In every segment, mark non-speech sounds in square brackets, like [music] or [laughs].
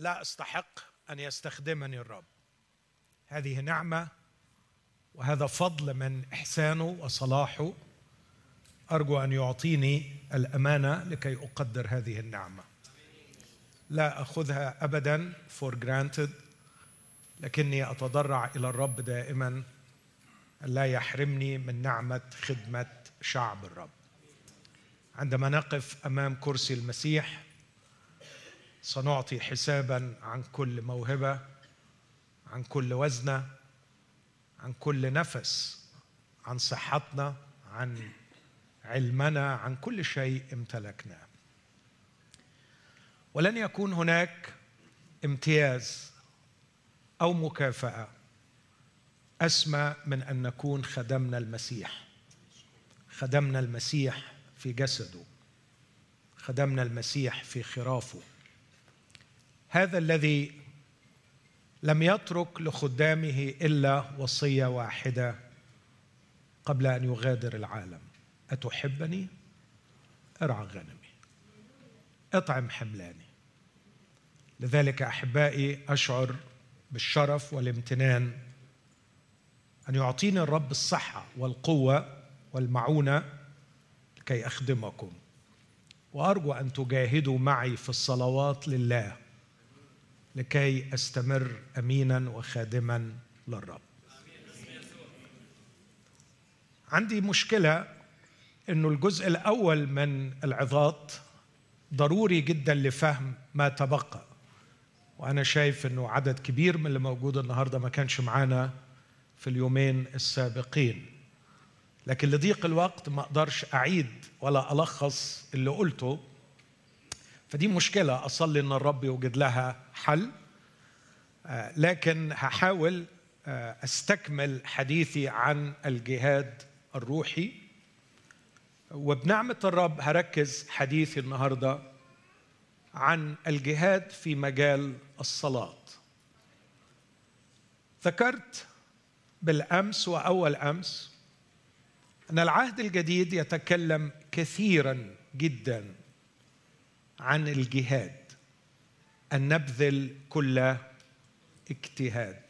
لا أستحق أن يستخدمني الرب. هذه نعمة وهذا فضل من إحسانه وصلاحه. أرجو أن يعطيني الأمانة لكي أقدر هذه النعمة. لا أخذها ابدا for granted لكني أتضرع إلى الرب دائما. لا يحرمني من نعمة خدمة شعب الرب. عندما نقف أمام كرسي المسيح سنعطي حسابا عن كل موهبة عن كل وزنة عن كل نفس عن صحتنا عن علمنا عن كل شيء امتلكناه. ولن يكون هناك امتياز أو مكافأة أسمى من أن نكون خدمنا المسيح. خدمنا المسيح في جسده. خدمنا المسيح في خرافه. هذا الذي لم يترك لخدامه إلا وصية واحدة قبل أن يغادر العالم. أتحبني؟ أرعى غنمي. أطعم حملاني. لذلك أحبائي أشعر بالشرف والامتنان أن يعطيني الرب الصحة والقوة والمعونة لكي أخدمكم. وأرجو أن تجاهدوا معي في الصلوات لله. لكي أستمر أمينا وخادما للرب. عندي مشكلة إنه الجزء الأول من العظات ضروري جدا لفهم ما تبقى. وأنا شايف إنه عدد كبير من اللي موجود النهارده ما كانش معانا في اليومين السابقين. لكن لضيق الوقت ما أقدرش أعيد ولا ألخص اللي قلته. فدي مشكلة أصلي إن الرب يوجد لها حل. آه، لكن هحاول آه، أستكمل حديثي عن الجهاد الروحي. وبنعمة الرب هركز حديثي النهارده عن الجهاد في مجال الصلاة. ذكرت بالأمس وأول أمس أن العهد الجديد يتكلم كثيرا جدا عن الجهاد. أن نبذل كل اجتهاد.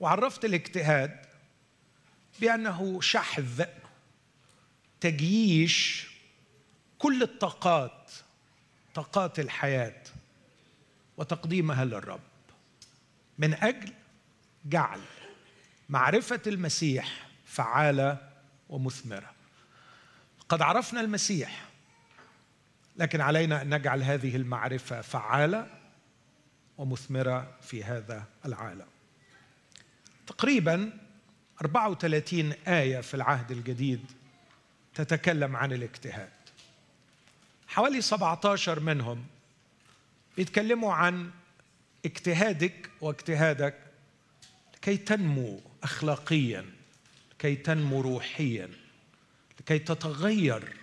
وعرفت الاجتهاد بأنه شحذ تجييش كل الطاقات طاقات الحياة وتقديمها للرب. من أجل جعل معرفة المسيح فعالة ومثمرة. قد عرفنا المسيح لكن علينا أن نجعل هذه المعرفة فعالة ومثمرة في هذا العالم. تقريبا 34 آية في العهد الجديد تتكلم عن الاجتهاد. حوالي 17 منهم بيتكلموا عن اجتهادك واجتهادك لكي تنمو اخلاقيا لكي تنمو روحيا لكي تتغير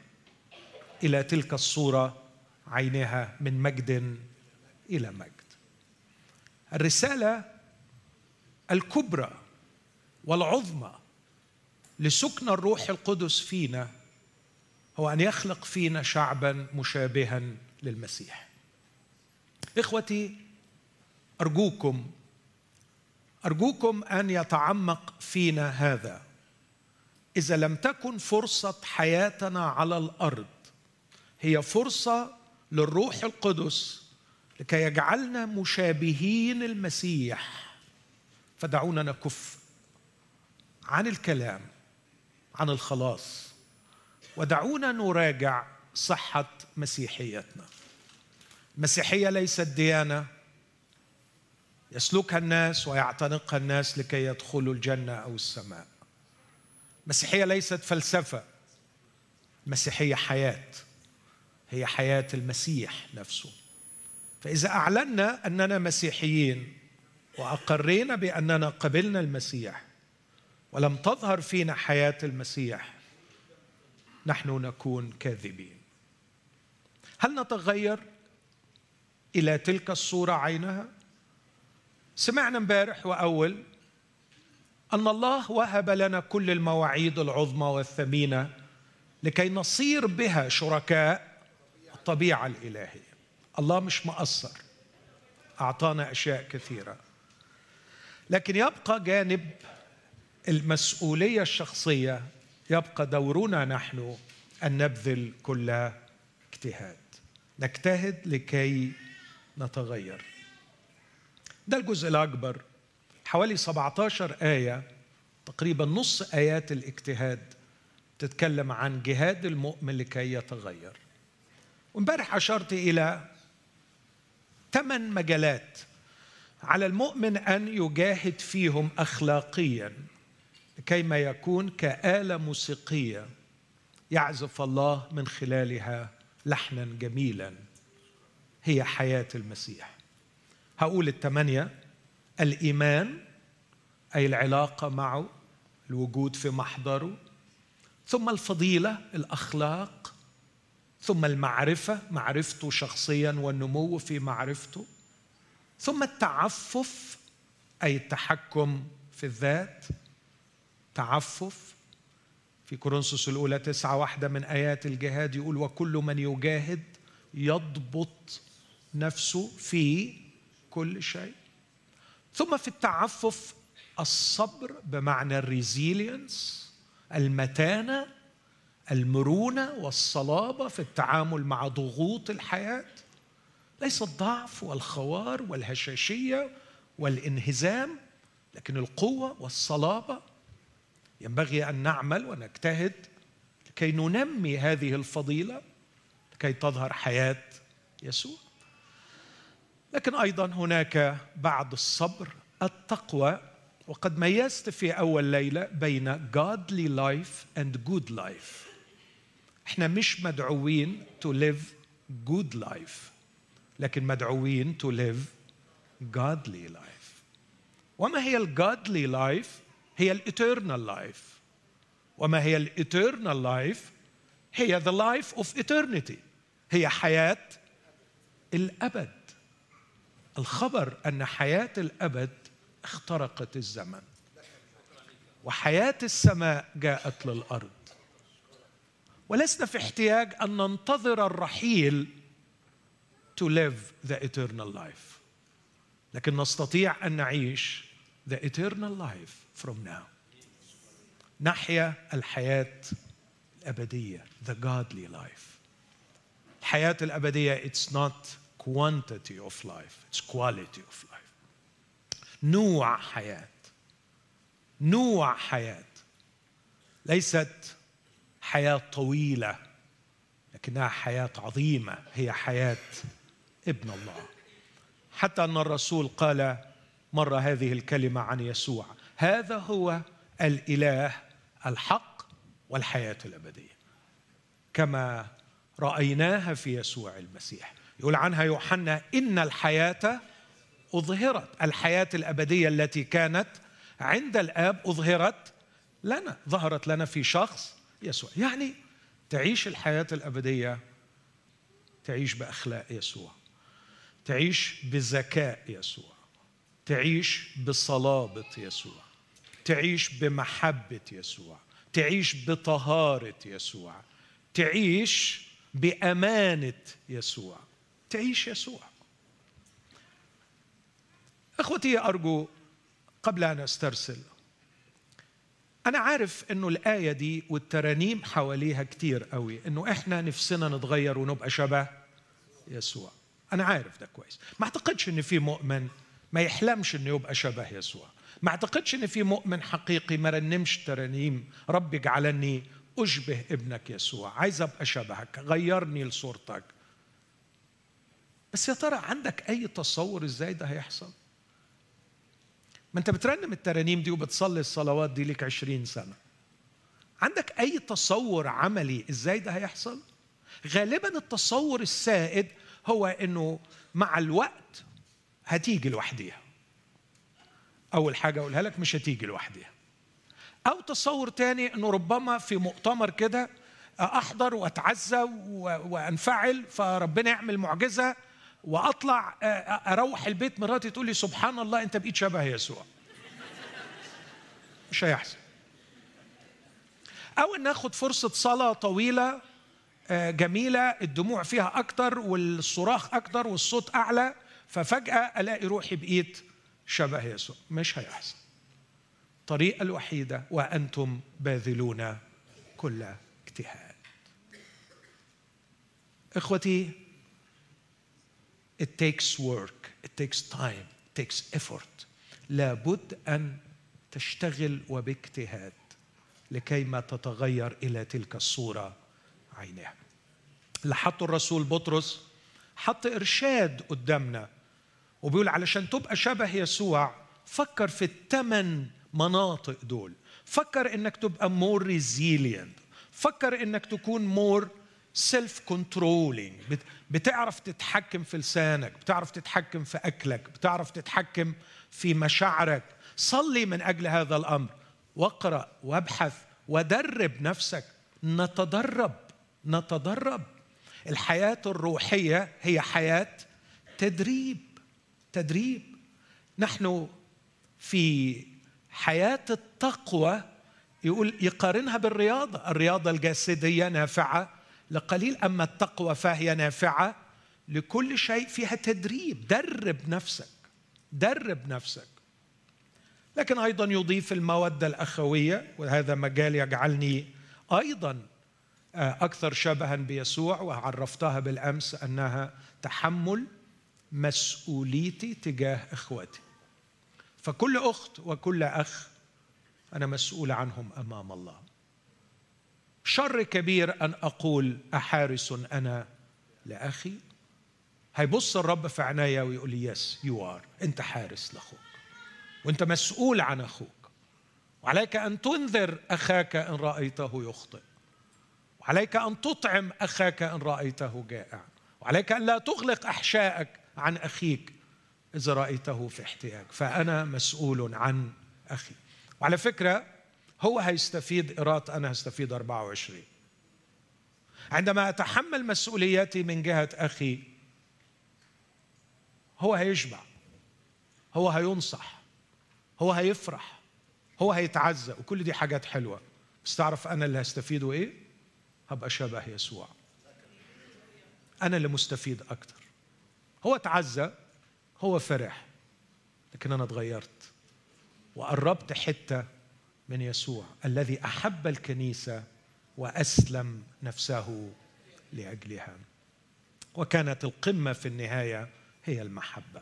إلى تلك الصورة عينها من مجد إلى مجد. الرسالة الكبرى والعظمى لسكن الروح القدس فينا هو أن يخلق فينا شعبا مشابها للمسيح. إخوتي أرجوكم أرجوكم أن يتعمق فينا هذا. إذا لم تكن فرصة حياتنا على الأرض هي فرصة للروح القدس لكي يجعلنا مشابهين المسيح فدعونا نكف عن الكلام عن الخلاص ودعونا نراجع صحة مسيحيتنا. المسيحيه ليست ديانة. يسلكها الناس ويعتنقها الناس لكي يدخلوا الجنة أو السماء. المسيحيه ليست فلسفة المسيحيه حياة. هي حياة المسيح نفسه. فإذا أعلنا أننا مسيحيين وأقرينا بأننا قبلنا المسيح ولم تظهر فينا حياة المسيح نحن نكون كاذبين. هل نتغير إلى تلك الصورة عينها؟ سمعنا امبارح وأول أن الله وهب لنا كل المواعيد العظمى والثمينة لكي نصير بها شركاء الطبيعة الإلهية. الله مش مقصر. أعطانا أشياء كثيرة. لكن يبقى جانب المسؤولية الشخصية يبقى دورنا نحن أن نبذل كل اجتهاد. نجتهد لكي نتغير. ده الجزء الأكبر. حوالي 17 آية تقريبا نص آيات الاجتهاد تتكلم عن جهاد المؤمن لكي يتغير. وامبارح أشرت إلى ثمان مجالات على المؤمن أن يجاهد فيهم اخلاقيا كيما يكون كآلة موسيقية يعزف الله من خلالها لحنا جميلا. هي حياة المسيح. هقول الثمانية. الإيمان أي العلاقة معه الوجود في محضره ثم الفضيلة الأخلاق ثم المعرفة معرفته شخصيا والنمو في معرفته ثم التعفف أي التحكم في الذات تعفف. في كورنثوس الأولى تسعة واحدة من آيات الجهاد يقول وكل من يجاهد يضبط نفسه في كل شيء. ثم في التعفف الصبر بمعنى الريزيلينس المتانة المرونة والصلابة في التعامل مع ضغوط الحياة ليس الضعف والخوار والهشاشية والانهزام لكن القوة والصلابة. ينبغي أن نعمل ونجتهد لكي ننمي هذه الفضيلة لكي تظهر حياة يسوع. لكن أيضا هناك بعد الصبر التقوى وقد ميزت في أول ليلة بين godly life and good life. إحنا مش مدعوين to live good life لكن مدعوين to live godly life. وما هي ال godly life هي ال eternal life وما هي ال eternal life هي the life of eternity. هي حياة الأبد. الخبر أن حياة الأبد اخترقت الزمن. وحياة السماء جاءت للأرض. ولسنا في احتياج أن ننتظر الرحيل to live the eternal life. لكن نستطيع أن نعيش the eternal life from now. نحيا الحياة الأبدية the godly life. الحياة الأبدية it's not quantity of life it's quality of life. نوع حياة. نوع حياة. ليست حياة طويلة لكنها حياة عظيمة هي حياة ابن الله. حتى أن الرسول قال مرة هذه الكلمة عن يسوع هذا هو الإله الحق والحياة الأبدية كما رأيناها في يسوع المسيح. يقول عنها يوحنا إن الحياة أظهرت الحياة الأبدية التي كانت عند الآب أظهرت لنا ظهرت لنا في شخص يسوع. يعني تعيش الحياة الأبدية تعيش بأخلاق يسوع. تعيش بذكاء يسوع. تعيش بصلابة يسوع. تعيش بمحبة يسوع. تعيش بطهارة يسوع. تعيش بأمانة يسوع. تعيش يسوع. إخوتي أرجو قبل أن أسترسل أنا عارف إنه الآية دي والترانيم حواليها كتير قوي إنه إحنا نفسنا نتغير ونبقى شبه يسوع. أنا عارف ده كويس. ما أعتقدش إن في مؤمن ما يحلمش إنه يبقى شبه يسوع. ما أعتقدش إن في مؤمن حقيقي ما رنمش ترانيم رب اجعلني أشبه ابنك يسوع عايز أبقى شبهك غيرني لصورتك. بس يا ترى عندك أي تصور إزاي ده هيحصل؟ ما انت بترنم الترانيم دي وبتصلي الصلوات دي لك عشرين سنة. عندك أي تصور عملي إزاي ده هيحصل؟ غالبا التصور السائد هو إنه مع الوقت هتيجي لوحديها. أول حاجة أقولها لك مش هتيجي لوحدها أو تصور تاني أنه ربما في مؤتمر كده أحضر وأتعزى وأنفعل فربنا يعمل معجزة وأطلع أروح البيت مراتي تقول لي سبحان الله أنت بقيت شبه يسوع. مش هيحصل. أو أن ناخد فرصة صلاة طويلة جميلة الدموع فيها أكتر والصراخ أكتر والصوت أعلى ففجأة ألاقي روحي بقيت شبه يسوع. مش هيحصل. الطريقة الوحيدة وأنتم باذلون كل اجتهاد. إخوتي it takes work. It takes time. It takes effort. لابد أن تشتغل وباجتهاد لكي ما تتغير إلى تلك الصورة عينها اللي الرسول بطرس حط إرشاد قدامنا وبيقول علشان تبقى شبه يسوع فكر في الثمان مناطق دول. فكر إنك تبقى more resilient فكر إنك تكون more self controlling بتعرف تتحكم في لسانك بتعرف تتحكم في أكلك بتعرف تتحكم في مشاعرك. صلي من أجل هذا الأمر. واقرأ وابحث ودرب نفسك. نتدرب نتدرب. الحياة الروحية هي حياة تدريب تدريب. نحن في حياة التقوى يقول يقارنها بالرياضة. الرياضة الجسدية نافعة. لقليل أما التقوى فهي نافعة لكل شيء فيها تدريب. درب نفسك. درب نفسك. لكن أيضا يضيف المودة الأخوية وهذا مجال يجعلني أيضا آه، أكثر شبها بيسوع وعرفتها بالأمس أنها تحمل مسؤوليتي تجاه إخوتي. فكل أخت وكل أخ أنا مسؤول عنهم أمام الله. شر كبير أن أقول أحارس أنا لأخي؟ هيبص الرب في عينيا ويقول لي yes you are أنت حارس لأخوك. وأنت مسؤول عن أخوك. وعليك أن تنذر أخاك إن رأيته يخطئ. وعليك أن تطعم أخاك إن رأيته جائع. وعليك أن لا تغلق أحشائك عن أخيك إذا رأيته في احتياج. فأنا مسؤول عن أخي. وعلى فكرة هو هيستفيد قراءة أنا هستفيد 24 عندما أتحمل مسؤولياتي من جهة أخي هو هيشبع هو هينصح هو هيفرح هو هيتعزى وكل دي حاجات حلوة. بس تعرف أنا اللي هستفيده إيه؟ هبقى شبه يسوع. أنا اللي مستفيد أكتر. هو تعزى هو فرح لكن أنا اتغيرت وقربت حتة من يسوع الذي أحب الكنيسة وأسلم نفسه لأجلها. وكانت القمة في النهاية هي المحبة.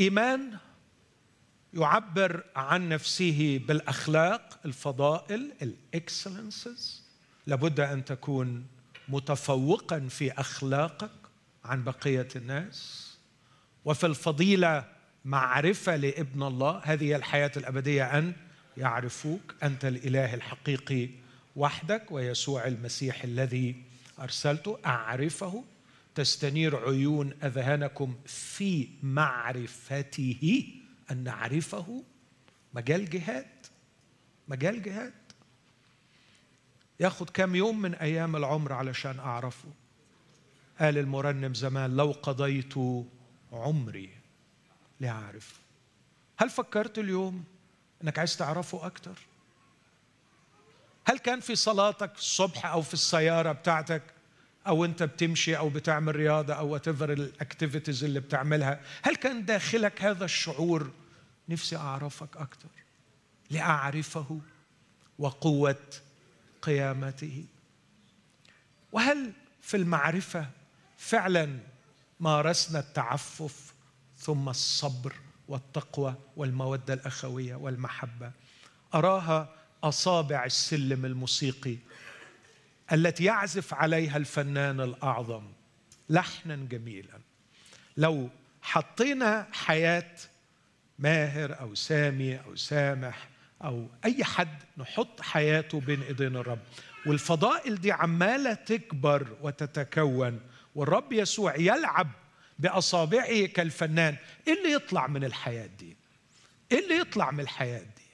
إيمان يعبر عن نفسه بالأخلاق الفضائل الإكسلنسز. لابد أن تكون متفوقا في أخلاقك عن بقية الناس. وفي الفضيلة معرفة لابن الله. هذه الحياة الأبدية. أن يعرفوك أنت الإله الحقيقي وحدك ويسوع المسيح الذي أرسلته. أعرفه. تستنير عيون أذهانكم في معرفته. أن نعرفه. مجال جهاد. مجال جهاد. ياخد كم يوم من أيام العمر علشان أعرفه. قال المرنم زمان لو قضيت عمري لأعرف. هل فكرت اليوم؟ إنك عايز تعرفه أكتر. هل كان في صلاتك الصبح أو في السيارة بتاعتك أو أنت بتمشي أو بتعمل رياضة أو whatever ال activities اللي بتعملها هل كان داخلك هذا الشعور نفسي أعرفك أكتر لأعرفه وقوة قيامته؟ وهل في المعرفة فعلا مارسنا التعفف ثم الصبر؟ والتقوى والمودة الأخوية والمحبة. أراها أصابع السلم الموسيقي التي يعزف عليها الفنان الأعظم لحنا جميلا. لو حطينا حياة ماهر أو سامي أو سامح أو أي حد نحط حياته بين إيدين الرب. والفضائل دي عمالة تكبر وتتكون والرب يسوع يلعب بأصابعه كالفنان. إيه اللي يطلع من الحياة دي؟ إيه اللي يطلع من الحياة دي؟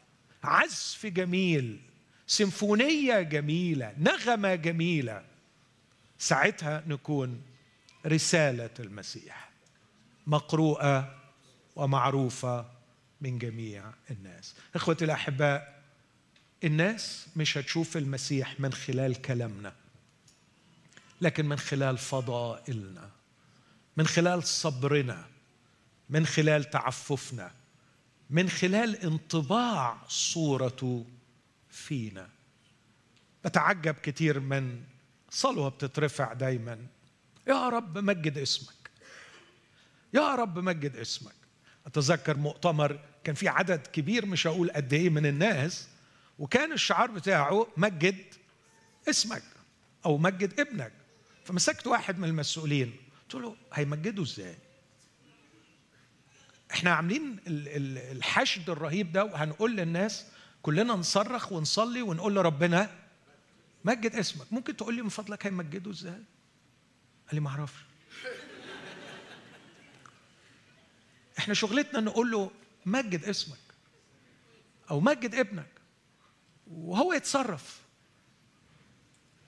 عزف جميل سيمفونية جميلة نغمة جميلة. ساعتها نكون رسالة المسيح مقروءة ومعروفة من جميع الناس. إخوتي الأحباء الناس مش هتشوف المسيح من خلال كلامنا لكن من خلال فضائلنا. من خلال صبرنا من خلال تعففنا من خلال انطباع صورته فينا. بتعجب كتير من صلوة بتترفع دايما. يا رب مجد اسمك. يا رب مجد اسمك. أتذكر مؤتمر كان في عدد كبير مش هقول قد إيه من الناس وكان الشعار بتاعه مجد اسمك أو مجد ابنك. فمسكت واحد من المسؤولين. قلت له هيمجدوا إزاي؟ إحنا عاملين الحشد الرهيب ده وهنقول للناس كلنا نصرخ ونصلي ونقول لربنا مجد اسمك. ممكن تقول لي من فضلك هيمجده إزاي؟ قال لي ما أعرفش. إحنا شغلتنا نقول له مجد اسمك أو مجد ابنك وهو يتصرف.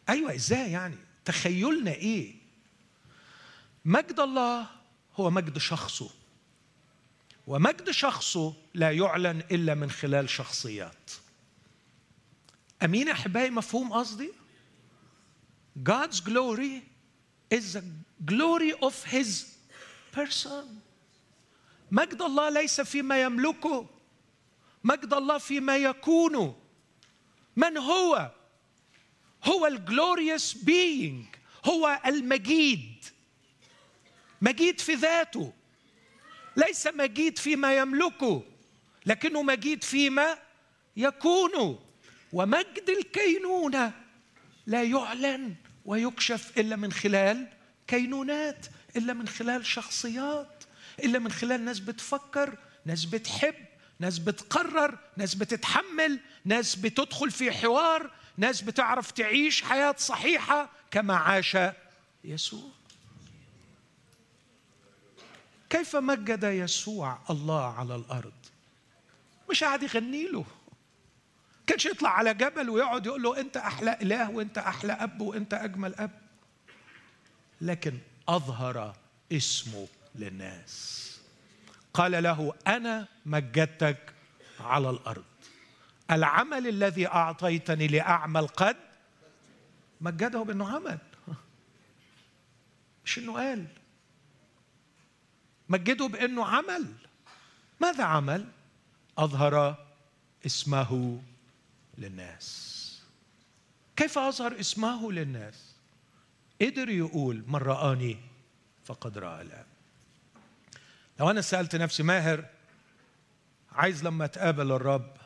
أيوه إزاي يعني؟ تخيلنا إيه؟ مجد الله هو مجد شخصه. ومجد شخصه لا يعلن إلا من خلال شخصيات. أمين أحبائي مفهوم قصدي؟ God's glory is the glory of his person. مجد الله ليس فيما يملكه. مجد الله فيما يكون. من هو؟ هو الجلوريوس بينج هو المجيد. مجيد في ذاته. ليس مجيد فيما يملكه لكنه مجيد فيما يكون. ومجد الكينونة لا يعلن ويكشف إلا من خلال كينونات إلا من خلال شخصيات إلا من خلال ناس بتفكر ناس بتحب ناس بتقرر ناس بتتحمل ناس بتدخل في حوار ناس بتعرف تعيش حياة صحيحة كما عاش يسوع. كيف مجد يسوع الله على الأرض؟ مش قاعد يغني له. كانش يطلع على جبل ويقعد يقول له أنت أحلى إله وأنت أحلى أب وأنت أجمل أب. لكن أظهر اسمه للناس. قال له أنا مجدتك على الأرض. العمل الذي أعطيتني لأعمل قد مجده بأنه عمل. مش إنه قال. مجده بأنه عمل. ماذا عمل؟ أظهر اسمه للناس. كيف أظهر اسمه للناس؟ قدر يقول من رآني فقد رأى الآب لو أنا سألت نفسي ماهر عايز لما تقابل الرب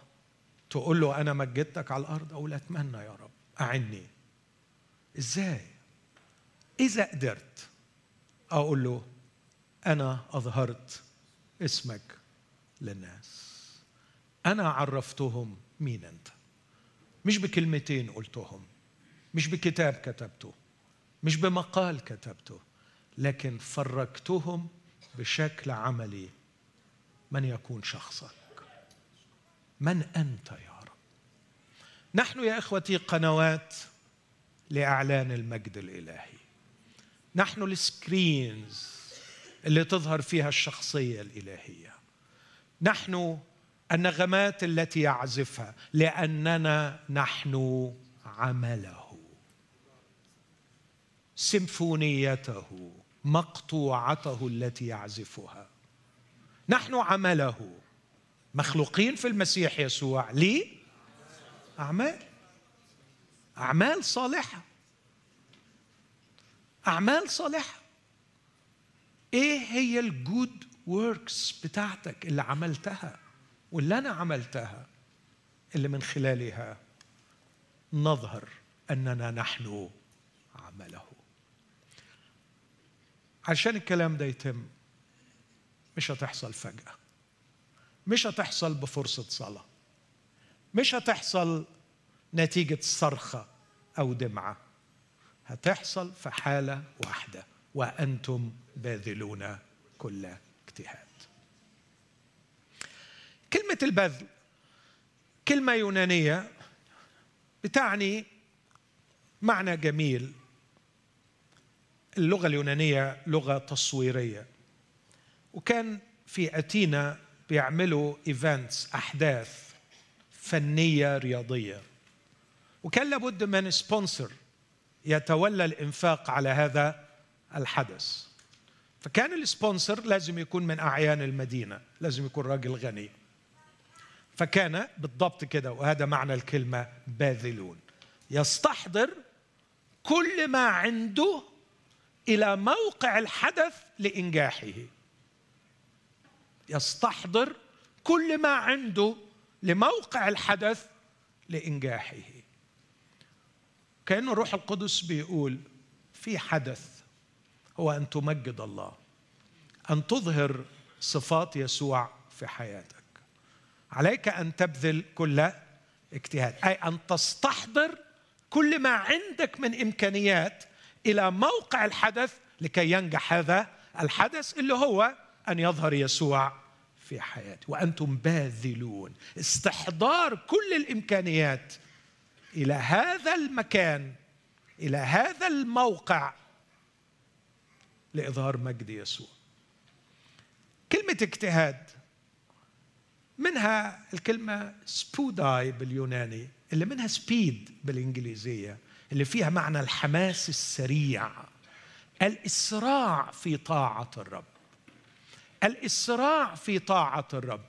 تقول له أنا مجدتك على الأرض أقول أتمنى يا رب. أعني. إزاي؟ إذا قدرت أقول له أنا أظهرت اسمك للناس. أنا عرفتهم مين أنت. مش بكلمتين قلتهم. مش بكتاب كتبته. مش بمقال كتبته. لكن فرجتهم بشكل عملي. من يكون شخصك؟ من أنت يا رب؟ نحن يا إخوتي قنوات لإعلان المجد الإلهي. نحن السكرينز اللي تظهر فيها الشخصية الإلهية. نحن النغمات التي يعزفها لأننا نحن عمله. سيمفونيته مقطوعته التي يعزفها. نحن عمله. مخلوقين في المسيح يسوع. لي؟ أعمال. أعمال صالحة. أعمال صالحة. إيه هي الجود وركس بتاعتك اللي عملتها واللي أنا عملتها اللي من خلالها نظهر أننا نحن عمله. عشان الكلام ده يتم مش هتحصل فجأة. مش هتحصل بفرصة صلاة. مش هتحصل نتيجة صرخة أو دمعة. هتحصل في حالة واحدة. وأنتم باذلون كل اجتهاد. كلمة البذل كلمة يونانية بتعني معنى جميل. اللغة اليونانية لغة تصويرية. وكان في أتينا بيعملوا events أحداث فنية رياضية. وكان لابد من sponsor يتولى الإنفاق على هذا الحدث. فكان ال sponsor لازم يكون من أعيان المدينة لازم يكون راجل غني. فكان بالضبط كده وهذا معنى الكلمة باذلون. يستحضر كل ما عنده إلى موقع الحدث لإنجاحه. يستحضر كل ما عنده لموقع الحدث لإنجاحه. كأن الروح القدس بيقول في حدث. هو أن تمجد الله أن تظهر صفات يسوع في حياتك. عليك أن تبذل كل اجتهاد أي أن تستحضر كل ما عندك من إمكانيات إلى موقع الحدث لكي ينجح هذا الحدث اللي هو أن يظهر يسوع في حياتي. وأنتم باذلون استحضار كل الإمكانيات إلى هذا المكان إلى هذا الموقع لإظهار مجد يسوع. كلمة اجتهاد منها الكلمة سبوداي باليوناني اللي منها سبيد بالإنجليزية اللي فيها معنى الحماس السريع الإسراع في طاعة الرب. الإسراع في طاعة الرب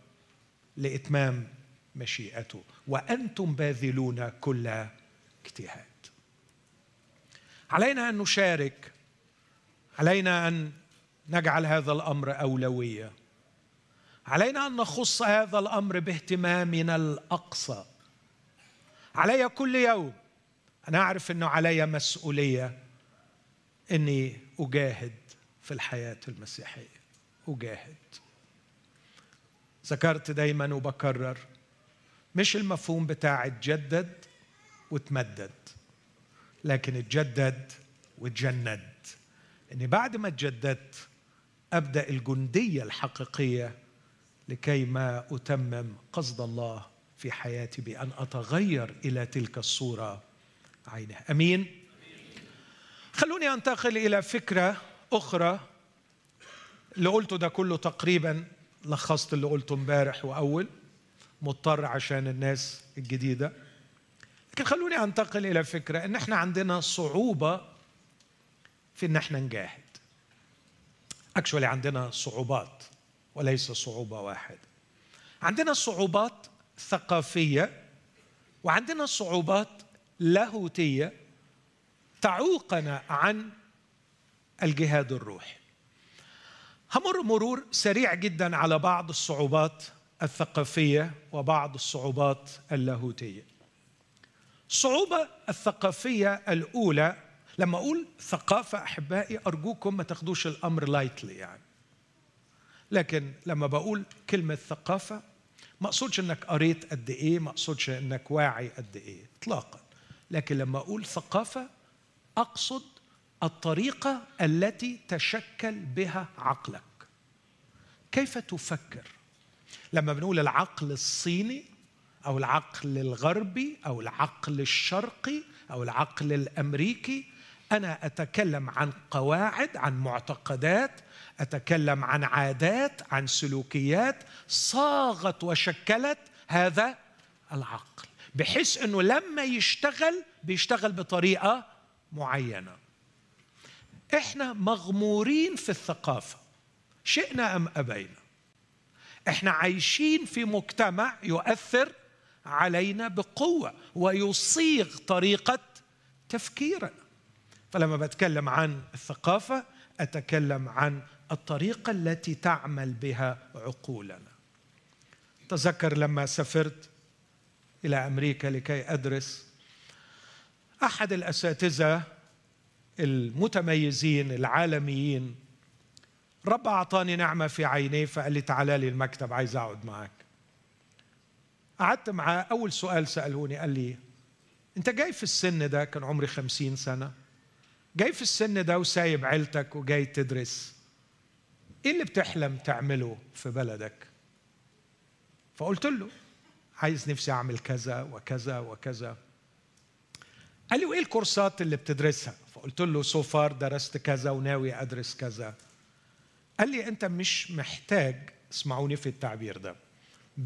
لإتمام مشيئته وأنتم باذلون كل اجتهاد. علينا أن نشارك علينا أن نجعل هذا الأمر أولوية. علينا أن نخص هذا الأمر باهتمامنا الأقصى. علي كل يوم أنا أعرف إنه علي مسؤولية إني أجاهد في الحياة المسيحية. أجاهد. ذكرت دايما وبكرر مش المفهوم بتاع اتجدد وتمدد لكن اتجدد وتجند. إني بعد ما اتجددت أبدأ الجندية الحقيقية لكي ما أتمم قصد الله في حياتي بأن أتغير إلى تلك الصورة. عينها أمين. خلوني أنتقل إلى فكرة أخرى. اللي قلته ده كله تقريبا لخصت اللي قلته امبارح وأول. مضطر عشان الناس الجديدة. لكن خلوني أنتقل إلى فكرة إن إحنا عندنا صعوبة في إن إحنا نجاهد. اكشولي عندنا صعوبات وليس صعوبة واحدة. عندنا صعوبات ثقافية وعندنا صعوبات لاهوتية تعوقنا عن الجهاد الروحي. همر مرور سريع جدا على بعض الصعوبات الثقافية وبعض الصعوبات اللاهوتية. الصعوبة الثقافية الأولى لما أقول ثقافة أحبائي أرجوكم ما تاخدوش الأمر لايتلي يعني. لكن لما بقول كلمة ثقافة ما أقصدش إنك قريت قد إيه ما أقصدش إنك واعي قد إيه اطلاقا. لكن لما أقول ثقافة أقصد الطريقة التي تشكل بها عقلك. كيف تفكر؟ لما بنقول العقل الصيني أو العقل الغربي أو العقل الشرقي أو العقل الأمريكي أنا أتكلم عن قواعد عن معتقدات أتكلم عن عادات عن سلوكيات صاغت وشكلت هذا العقل بحيث إنه لما يشتغل بيشتغل بطريقة معينة. إحنا مغمورين في الثقافة شئنا أم أبينا؟ إحنا عايشين في مجتمع يؤثر علينا بقوة ويصيغ طريقة تفكيرنا فلما بتكلم عن الثقافة أتكلم عن الطريقة التي تعمل بها عقولنا. تذكر لما سافرت إلى أمريكا لكي أدرس أحد الأساتذة المتميزين العالميين رب أعطاني نعمة في عينيه فقال لي تعالى لي المكتب عايز أقعد معاك. قعدت معاه أول سؤال سالوني قال لي أنت جاي في السن ده كان عمري خمسين سنة جاي في السن ده وسايب عيلتك وجاي تدرس. إيه اللي بتحلم تعمله في بلدك؟ فقلت له عايز نفسي أعمل كذا وكذا وكذا. قال لي وإيه الكورسات اللي بتدرسها؟ فقلت له so far درست كذا وناوي أدرس كذا. قال لي أنت مش محتاج اسمعوني في التعبير ده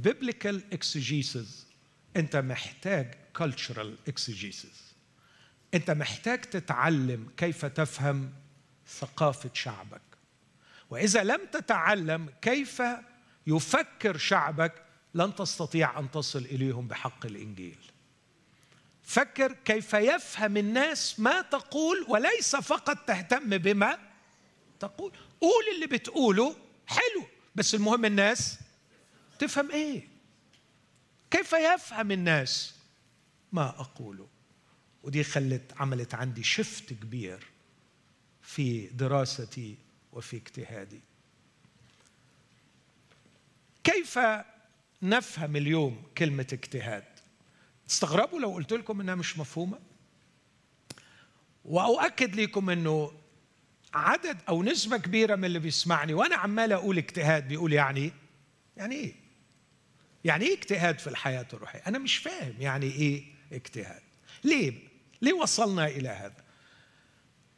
biblical exegesis أنت محتاج cultural exegesis. انت محتاج تتعلم كيف تفهم ثقافة شعبك. وإذا لم تتعلم كيف يفكر شعبك لن تستطيع أن تصل إليهم بحق الإنجيل. فكر كيف يفهم الناس ما تقول وليس فقط تهتم بما تقول. قول اللي بتقوله حلو بس المهم الناس تفهم إيه. كيف يفهم الناس ما أقوله؟ ودي خلت عملت عندي شفت كبير في دراستي وفي اجتهادي. كيف نفهم اليوم كلمة اجتهاد؟ تستغربوا لو قلت لكم إنها مش مفهومة؟ وأؤكد لكم إنه عدد أو نسبة كبيرة من اللي بيسمعني وأنا عمال أقول اجتهاد بيقول يعني يعني إيه؟ يعني إيه اجتهاد في الحياة الروحية؟ أنا مش فاهم يعني إيه اجتهاد. ليه؟ ليه وصلنا إلى هذا.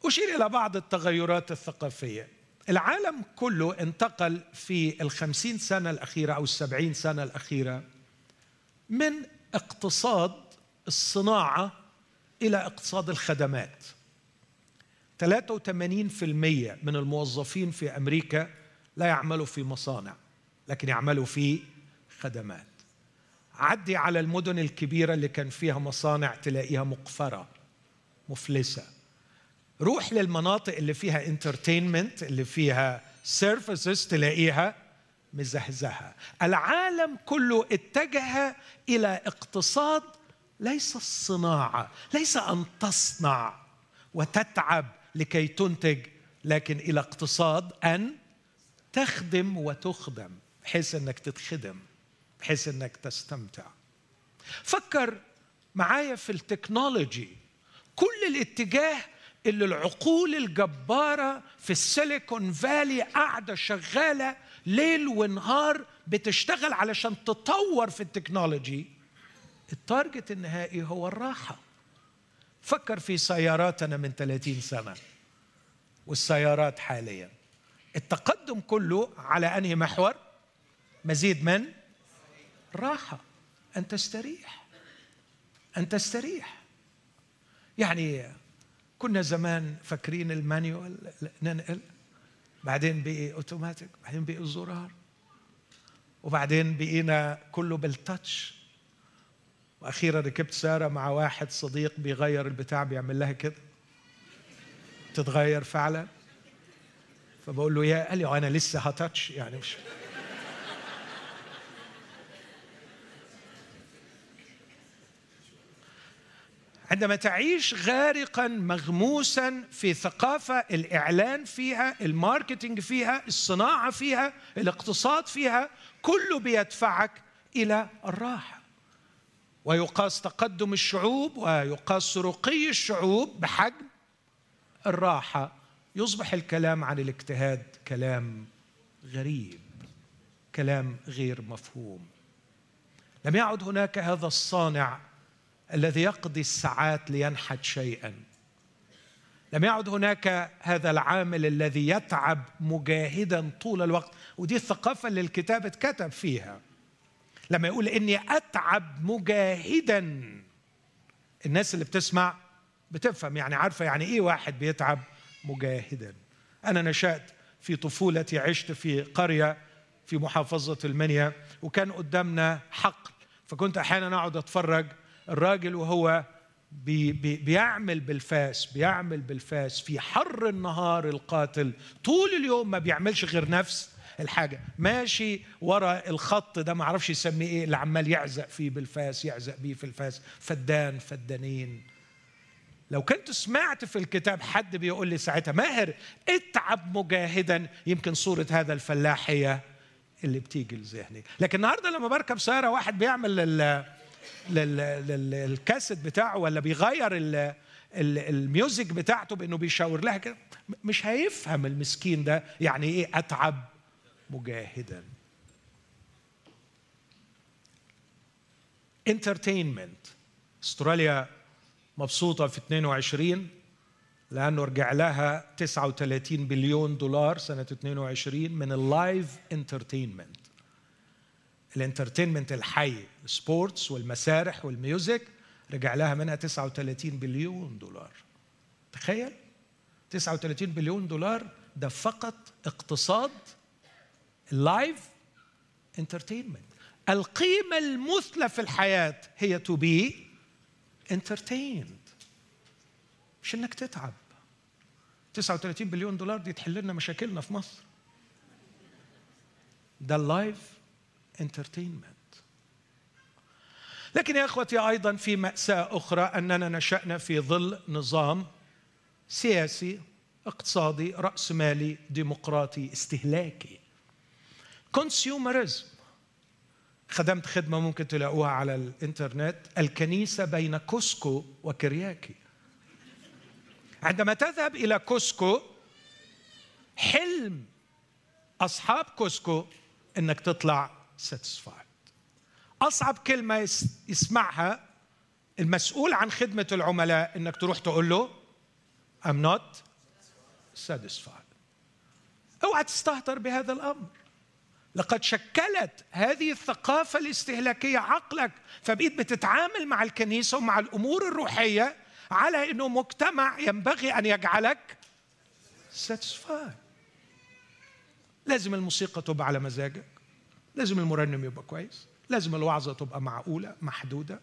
أشير إلى بعض التغيرات الثقافية. العالم كله انتقل في الخمسين سنة الأخيرة أو السبعين سنة الأخيرة من اقتصاد الصناعة إلى اقتصاد الخدمات. 83% من الموظفين في أمريكا لا يعملوا في مصانع لكن يعملوا في خدمات. عدي على المدن الكبيرة اللي كان فيها مصانع تلاقيها مقفرة. مفلسة. روح للمناطق اللي فيها entertainment اللي فيها services تلاقيها مزهزهه العالم كله اتجه إلى اقتصاد ليس الصناعة ليس أن تصنع وتتعب لكي تنتج لكن إلى اقتصاد أن تخدم وتخدم بحيث إنك تتخدم بحيث إنك تستمتع. فكر معايا في التكنولوجي. كل الاتجاه اللي العقول الجبارة في السيليكون فالي قاعدة شغالة ليل ونهار بتشتغل علشان تطور في ال technology ال target النهائي هو الراحة. فكر في سياراتنا من 30 سنة والسيارات حاليا. التقدم كله على أنهي محور؟ مزيد من؟ راحة. أن تستريح. أن تستريح. يعني كنا زمان فاكرين ال manual ننقل بعدين بقي أوتوماتيك بعدين بقي الزرار وبعدين بقينا كله بالتاتش. وأخيرا ركبت سارة مع واحد صديق بيغير البتاع بيعمل لها كده. تتغير فعلا. فبقول له يا قال لي أنا لسه هتاتش يعني مش عندما تعيش غارقا مغموسا في ثقافة الإعلان فيها الماركتينج فيها الصناعة فيها الاقتصاد فيها كله بيدفعك إلى الراحة. ويقاس تقدم الشعوب ويقاس رقي الشعوب بحجم الراحة. يصبح الكلام عن الاجتهاد كلام غريب كلام غير مفهوم. لم يعد هناك هذا الصانع الذي يقضي الساعات لينحت شيئا. لم يعد هناك هذا العامل الذي يتعب مجاهدا طول الوقت ودي الثقافة اللي الكتاب اتكتب فيها. لما يقول إني أتعب مجاهدا. الناس اللي بتسمع بتفهم يعني عارفة يعني إيه واحد بيتعب مجاهدا. أنا نشأت في طفولتي عشت في قرية في محافظة المنيا وكان قدامنا حقل فكنت أحيانا أقعد أتفرج الراجل وهو بي بي بيعمل بالفاس بيعمل بالفاس في حر النهار القاتل. طول اليوم ما بيعملش غير نفس الحاجة. ماشي ورا الخط ده ما أعرفش يسميه إيه اللي عمال يعزق فيه بالفاس يعزق بيه في الفاس. فدان فدانين. لو كنت سمعت في الكتاب حد بيقول لي ساعتها ماهر اتعب مجاهدا. يمكن صورة هذا الفلاح هي اللي بتيجي لذهني. لكن النهارده لما بركب سيارة واحد بيعمل للكاسيت بتاعه ولا بيغير ال music بتاعته بانه بيشاور لها كده. مش هيفهم المسكين ده يعني إيه اتعب مجاهدا. entertainment استراليا مبسوطة في 22 لأنه رجع لها 39 بليون دولار سنة 22 من ال live entertainment ال entertainment الحي. ال sports والمسارح وال music رجع لها منها 39 بليون دولار. تخيل؟ 39 بليون دولار ده فقط اقتصاد ال live entertainment القيمة المثلى في الحياة هي to be entertained مش إنك تتعب. 39 بليون دولار دي تحل لنا مشاكلنا في مصر. ده ال live entertainment لكن يا إخوتي أيضا في مأساة أخرى أننا نشأنا في ظل نظام سياسي اقتصادي رأسمالي ديمقراطي استهلاكي. consumerism خدمت خدمة ممكن تلاقوها على الإنترنت. الكنيسة بين كوسكو و Kyriaki. عندما تذهب إلى كوسكو حلم أصحاب كوسكو إنك تطلع satisfied أصعب كلمة يسمعها المسؤول عن خدمة العملاء إنك تروح تقول له I'm not satisfied. أوعى تستهتر بهذا الأمر. لقد شكلت هذه الثقافة الاستهلاكية عقلك فبقيت بتتعامل مع الكنيسة ومع الأمور الروحية على أنه مجتمع ينبغي أن يجعلك satisfied. لازم الموسيقى تبقى على مزاجك. لازم المرنم يبقى كويس. لازم الوعظة تبقى معقولة محدودة.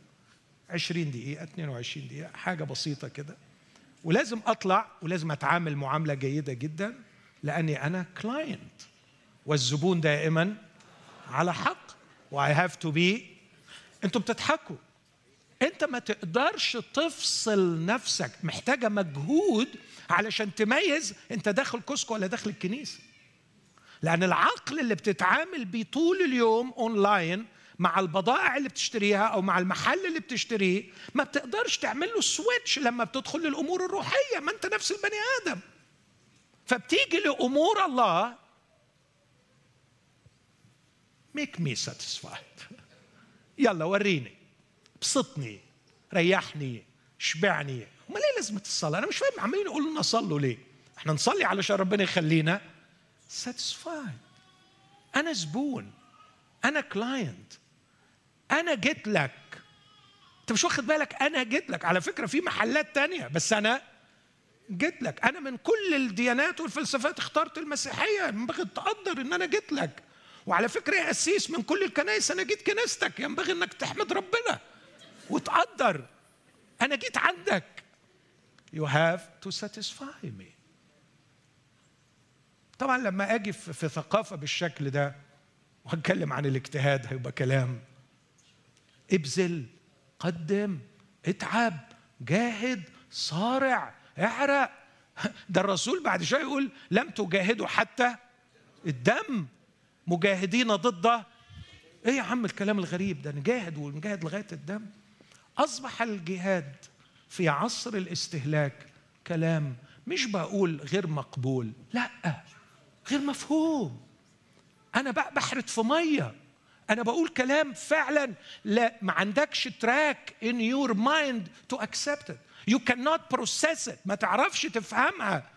20 دقيقة 22 دقيقة حاجة بسيطة كده. ولازم أطلع ولازم أتعامل معاملة جيدة جدا لأني أنا client والزبون دائما على حق. و I have to be أنتوا بتضحكوا. انت ما تقدرش تفصل نفسك. محتاجة مجهود علشان تميز انت داخل كوسكو ولا داخل الكنيسة. لأن العقل اللي بتتعامل بيه طول اليوم اونلاين مع البضائع اللي بتشتريها أو مع المحل اللي بتشتريه ما بتقدرش تعمل له switch لما بتدخل للأمور الروحية ما أنت نفس البني آدم. فبتيجي لأمور الله make me satisfied يلا وريني. ابسطني ريحني. شبعني. أمال ليه لازمة الصلاة؟ أنا مش فاهم عمالين يقولوا لنا صلوا ليه؟ إحنا نصلي علشان ربنا يخلينا satisfied أنا زبون. أنا client أنا جيت لك. أنت مش واخد بالك؟ أنا جيت لك. على فكرة في محلات تانية بس أنا جيت لك. أنا من كل الديانات والفلسفات اخترت المسيحية. ينبغي تقدر إن أنا جيت لك. وعلى فكرة يا قسيس من كل الكنائس أنا جيت كنيستك. ينبغي إنك تحمد ربنا وتقدر. أنا جيت عندك. You have to satisfy me. طبعا لما أجي في ثقافة بالشكل ده وأتكلم عن الاجتهاد هيبقى كلام ابذل قدم اتعب جاهد صارع اعرق. ده الرسول بعد شوية يقول لم تجاهدوا حتى الدم. مجاهدين ضد إيه يا عم الكلام الغريب ده؟ نجاهد ونجاهد لغاية الدم. أصبح الجهاد في عصر الاستهلاك كلام مش بقول غير مقبول لأ غير مفهوم. أنا بحرت في مية. أنا بقول كلام فعلا. لا ما عندكش تراك in your mind to accept it. You cannot process it. ما تعرفش تفهمها.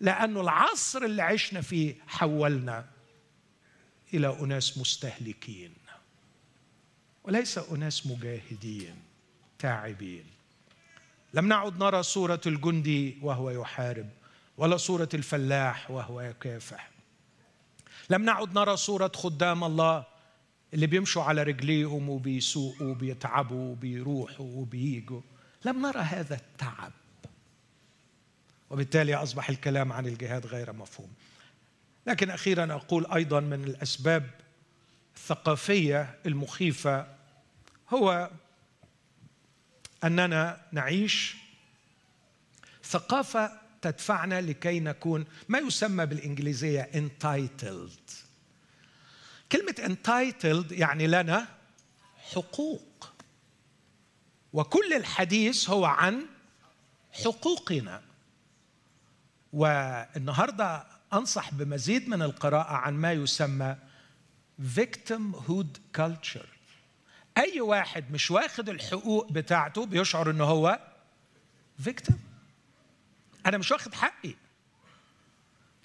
لأنه العصر اللي عشنا فيه حولنا إلى أناس مستهلكين. وليس أناس مجاهدين تاعبين لم نعد نرى صورة الجندي وهو يحارب ولا صورة الفلاح وهو يكافح. لم نعد نرى صورة خدام الله اللي بيمشوا على رجليهم وبيسوقوا وبيتعبوا وبيروحوا وبييجوا. لم نرى هذا التعب. وبالتالي أصبح الكلام عن الجهاد غير مفهوم. لكن أخيرا أقول أيضا من الأسباب الثقافية المخيفة هو أننا نعيش ثقافة تدفعنا لكي نكون ما يسمى بالإنجليزية entitled. كلمة entitled يعني لنا حقوق. وكل الحديث هو عن حقوقنا. والنهاردة أنصح بمزيد من القراءة عن ما يسمى victimhood culture. أي واحد مش واخد الحقوق بتاعته بيشعر ان هو victim. أنا مش واخد حقي.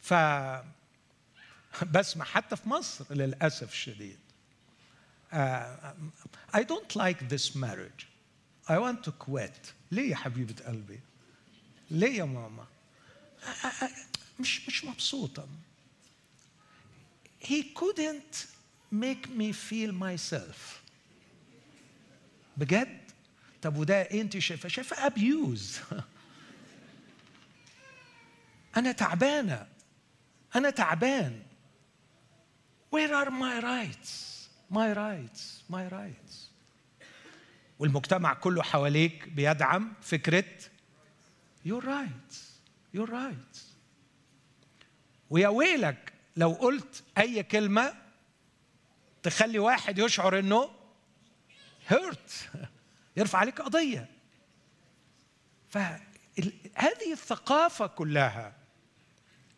ف [laughs] بسمع حتى في مصر للأسف الشديد. Uh, I don't like this marriage. I want to quit. ليه يا حبيبة قلبي؟ ليه يا ماما؟ مش مش مبسوطة. He couldn't make me feel myself. بجد؟ طب وده إيه انت شايفة؟ شايفة ابيوز [laughs] أنا تعبانة. أنا تعبان. Where are my rights? My rights my rights. والمجتمع كله حواليك بيدعم فكرة your rights your rights. ويا ويلك لو قلت أي كلمة تخلي واحد يشعر إنه هيرت يرفع عليك قضية. فهذه الثقافة كلها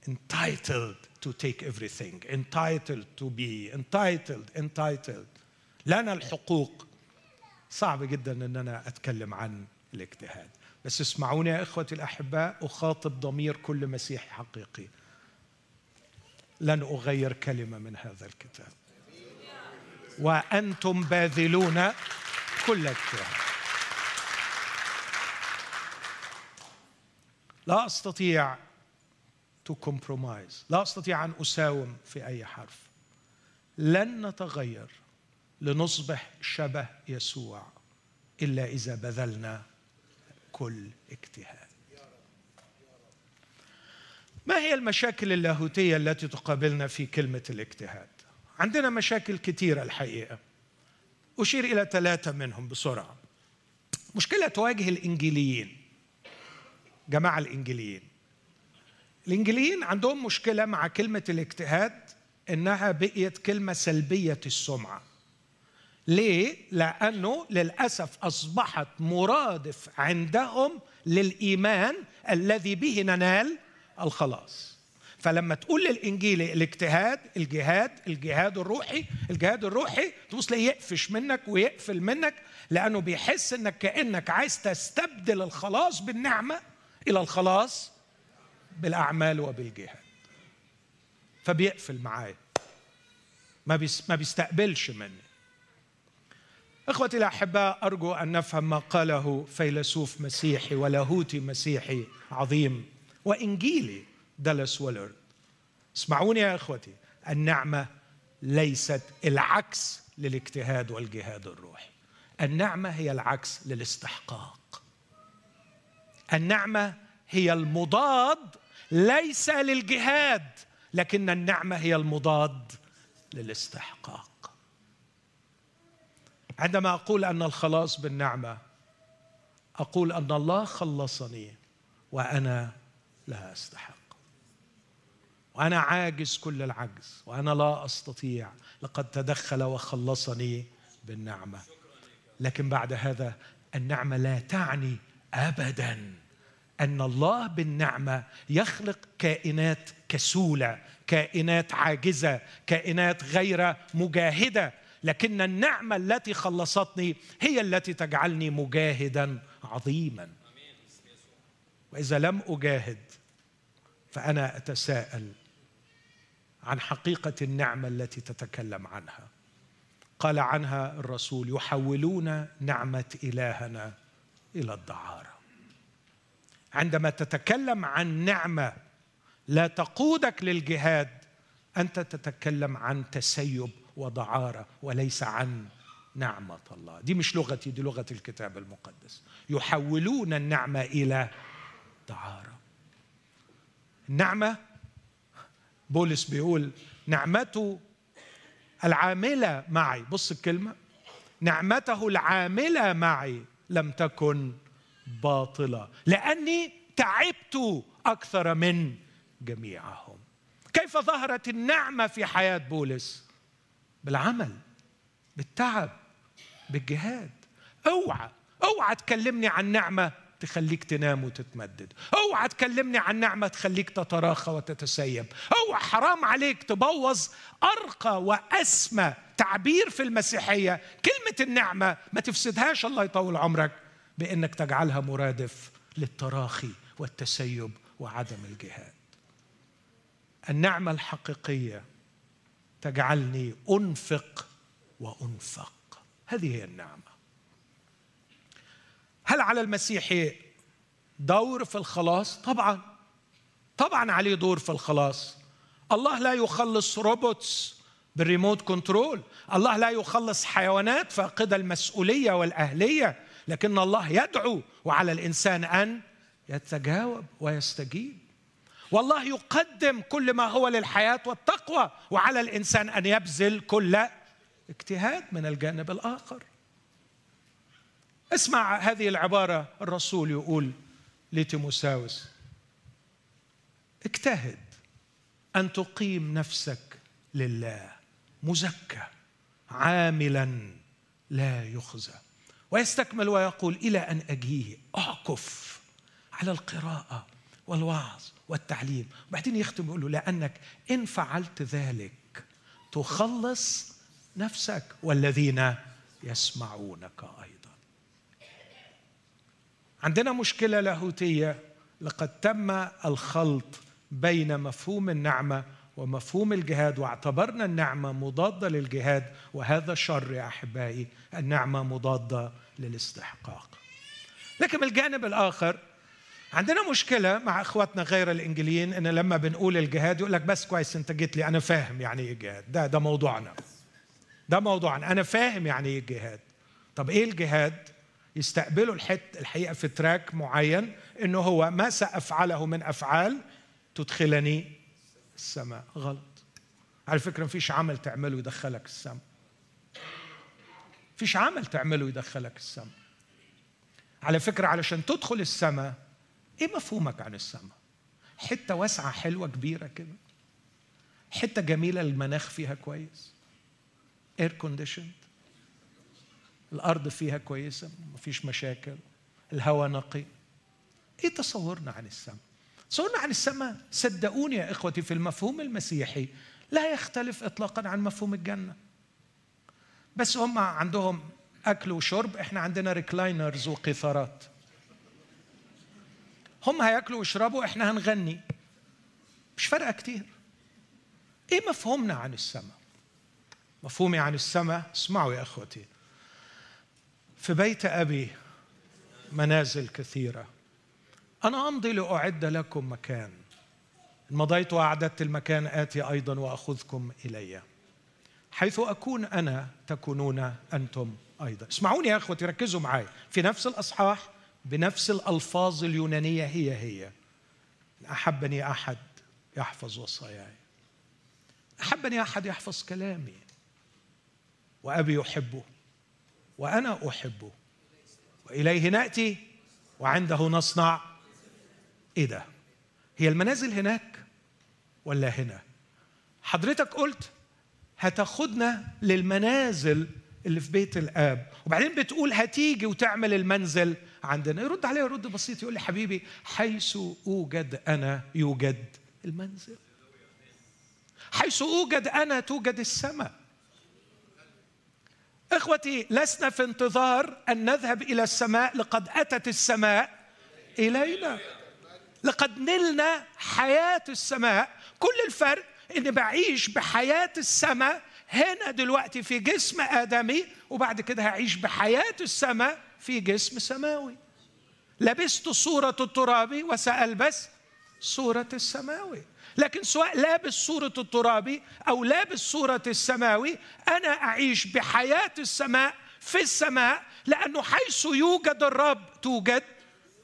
entitled to take everything. Entitled to be entitled entitled. لنا الحقوق. صعب جدا إن أنا أتكلم عن الاجتهاد. بس اسمعوني يا إخوتي الأحباء أخاطب ضمير كل مسيحي حقيقي. لن أغير كلمة من هذا الكتاب. وأنتم باذلون كل اجتهاد. لا أستطيع to compromise. لا أستطيع أن أساوم في أي حرف. لن نتغير لنصبح شبه يسوع إلا إذا بذلنا كل اجتهاد. ما هي المشاكل اللاهوتية التي تقابلنا في كلمة الاجتهاد؟ عندنا مشاكل كثيره الحقيقة. أشير إلى ثلاثة منهم بسرعة. مشكلة تواجه الإنجيليين. جماعة الإنجيليين. الانجيليين عندهم مشكلة مع كلمة الاجتهاد إنها بقيت كلمة سلبية السمعة. ليه؟ لأنه للأسف أصبحت مرادف عندهم للإيمان الذي به ننال الخلاص. فلما تقول للانجيل الاجتهاد الجهاد الجهاد الروحي الجهاد الروحي تبص تلاقيه يقفش منك ويقفل منك لأنه بيحس إنك كأنك عايز تستبدل الخلاص بالنعمة إلى الخلاص بالأعمال وبالجهاد. فبيقفل معايا. ما ما بيستقبلش مني. إخوتي الأحباء أرجو أن نفهم ما قاله فيلسوف مسيحي ولاهوتي مسيحي عظيم وإنجيلي دالاس ويلرد. اسمعوني يا إخوتي النعمة ليست العكس للاجتهاد والجهاد الروحي. النعمة هي العكس للاستحقاق. النعمة هي المضاد ليس للجهاد لكن النعمة هي المضاد للاستحقاق. عندما أقول أن الخلاص بالنعمة أقول أن الله خلصني وأنا لا أستحق. وأنا عاجز كل العجز وأنا لا أستطيع. لقد تدخل وخلصني بالنعمة. لكن بعد هذا النعمة لا تعني ابدا. أن الله بالنعمة يخلق كائنات كسولة كائنات عاجزة كائنات غير مجاهدة. لكن النعمة التي خلصتني هي التي تجعلني مجاهدا عظيما. وإذا لم أجاهد فأنا أتساءل عن حقيقة النعمة التي تتكلم عنها. قال عنها الرسول يحولون نعمة إلهنا إلى الدعارة. عندما تتكلم عن نعمة لا تقودك للجهاد أنت تتكلم عن تسيب ودعاره وليس عن نعمة الله. دي مش لغتي دي لغة الكتاب المقدس. يحولون النعمة إلى دعاره النعمة بولس بيقول نعمته العاملة معي. بص الكلمة. نعمته العاملة معي لم تكن باطلة لأني تعبت أكثر من جميعهم. كيف ظهرت النعمة في حياة بولس؟ بالعمل بالتعب بالجهاد. اوعى اوعى تكلمني عن نعمة تخليك تنام وتتمدد. اوعى تكلمني عن نعمة تخليك تتراخى وتتسيب. اوعى حرام عليك تبوظ أرقى وأسمى تعبير في المسيحية. كلمة النعمة ما تفسدهاش الله يطول عمرك. بأنك تجعلها مرادف للتراخي والتسيب وعدم الجهاد. النعمة الحقيقية تجعلني أنفق وأنفق. هذه هي النعمة. هل على المسيح دور في الخلاص؟ طبعا. طبعا عليه دور في الخلاص. الله لا يخلص robots بال remote control. الله لا يخلص حيوانات فاقدة المسؤولية والأهلية. لكن الله يدعو وعلى الإنسان أن يتجاوب ويستجيب. والله يقدم كل ما هو للحياة والتقوى وعلى الإنسان أن يبذل كل اجتهاد من الجانب الآخر. اسمع هذه العبارة الرسول يقول لتيموساوس. اجتهد أن تقيم نفسك لله مزكى عاملا لا يخزى. ويستكمل ويقول إلى أن أجيه أعكف على القراءة والوعظ والتعليم. وبعدين يختم يقول له لأنك إن فعلت ذلك تخلص نفسك والذين يسمعونك أيضا. عندنا مشكلة لاهوتية. لقد تم الخلط بين مفهوم النعمة ومفهوم الجهاد واعتبرنا النعمة مضادة للجهاد وهذا شر يا أحبائي النعمة مضادة للاستحقاق. لكن من الجانب الآخر عندنا مشكلة مع إخواتنا غير الإنجليين إن لما بنقول الجهاد يقول لك بس كويس أنت جيت لي أنا فاهم يعني إيه جهاد. ده ده موضوعنا. ده موضوعنا. أنا فاهم يعني إيه الجهاد طب إيه الجهاد؟ يستقبلوا الحت الحقيقة في تراك معين إنه هو ما سأفعله من أفعال تدخلني السماء. غلط. على فكرة مفيش عمل تعمله يدخلك السماء. مفيش عمل تعمله يدخلك السماء. على فكرة علشان تدخل السماء إيه مفهومك عن السماء؟ حتة واسعة حلوة كبيرة كده. حتة جميلة المناخ فيها كويس. اير كونديشن الأرض فيها كويسة مفيش مشاكل. الهواء نقي. إيه تصورنا عن السماء؟ تصورنا عن السماء؟ صدقوني يا إخوتي في المفهوم المسيحي لا يختلف اطلاقا عن مفهوم الجنة. بس هم عندهم أكل وشرب إحنا عندنا ريكلاينرز وقيثارات هم هياكلوا ويشربوا إحنا هنغني. مش فارقة كتير. إيه مفهومنا عن السماء؟ مفهومي عن السماء؟ اسمعوا يا إخوتي. في بيت أبي منازل كثيرة. أنا أمضي لأعد لكم مكان. مضيت وأعددت المكان آتي أيضا وأخذكم إلي. حيث أكون أنا تكونون أنتم أيضا. اسمعوني يا إخوتي ركزوا معي في نفس الأصحاح بنفس الألفاظ اليونانية هي هي. أحبني أحد يحفظ وصاياي. أحبني أحد يحفظ كلامي. وأبي يحبه وأنا أحبه. وإليه نأتي. وعنده نصنع. إيه ده هي المنازل هناك ولا هنا؟ حضرتك قلت هتاخدنا للمنازل اللي في بيت الآب. وبعدين بتقول هتيجي وتعمل المنزل عندنا. يرد عليه رد بسيط يقول لي حبيبي حيث أوجد أنا يوجد المنزل. حيث أوجد أنا توجد السماء. إخوتي لسنا في انتظار أن نذهب إلى السماء. لقد أتت السماء إلينا. لقد نلنا حياة السماء. كل الفرق إني بعيش بحياة السماء هنا دلوقتي في جسم آدمي وبعد كده هعيش بحياة السماء في جسم سماوي. لبست صورة الترابي وسألبس صورة السماوي. لكن سواء لابس صورة الترابي أو لابس صورة السماوي أنا أعيش بحياة السماء في السماء لأنه حيث يوجد الرب توجد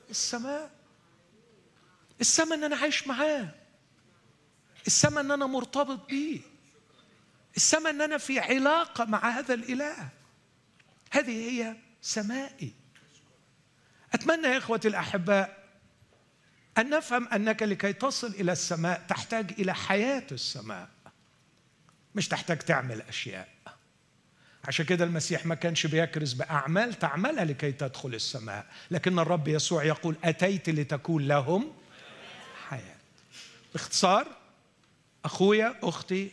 السماء. السماء أن أنا عايش معاه. السماء أن أنا مرتبط بيه. السماء أن أنا في علاقة مع هذا الإله. هذه هي سمائي. أتمنى يا إخوتي الأحباء أن نفهم أنك لكي تصل إلى السماء تحتاج إلى حياة السماء مش تحتاج تعمل أشياء. عشان كده المسيح ما كانش بيكرز بأعمال تعملها لكي تدخل السماء لكن الرب يسوع يقول أتيت لتكون لهم حياة. باختصار أخويا أختي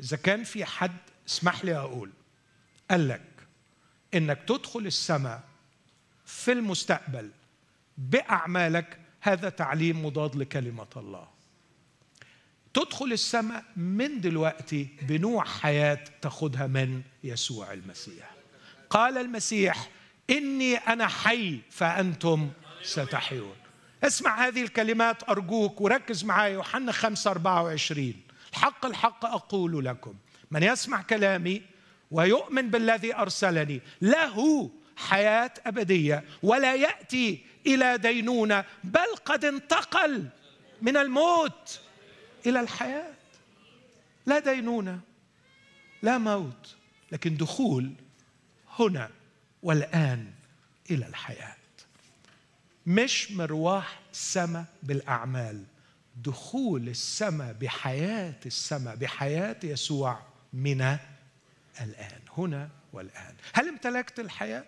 إذا كان في حد اسمح لي أقول. قال لك إنك تدخل السماء في المستقبل بأعمالك هذا تعليم مضاد لكلمة الله. تدخل السماء من دلوقتي بنوع حياة تاخذها من يسوع المسيح. قال المسيح إني أنا حي فأنتم ستحيون. اسمع هذه الكلمات أرجوك وركز معايا يوحنا 5 24 الحق الحق أقول لكم من يسمع كلامي ويؤمن بالذي أرسلني له حياة أبدية ولا يأتي إلى دينونة بل قد انتقل من الموت إلى الحياة. لا دينونة لا موت لكن دخول هنا والآن إلى الحياة. مش مروح السماء بالأعمال. دخول السماء بحياة السماء بحياة يسوع من الآن هنا والآن هل امتلكت الحياة؟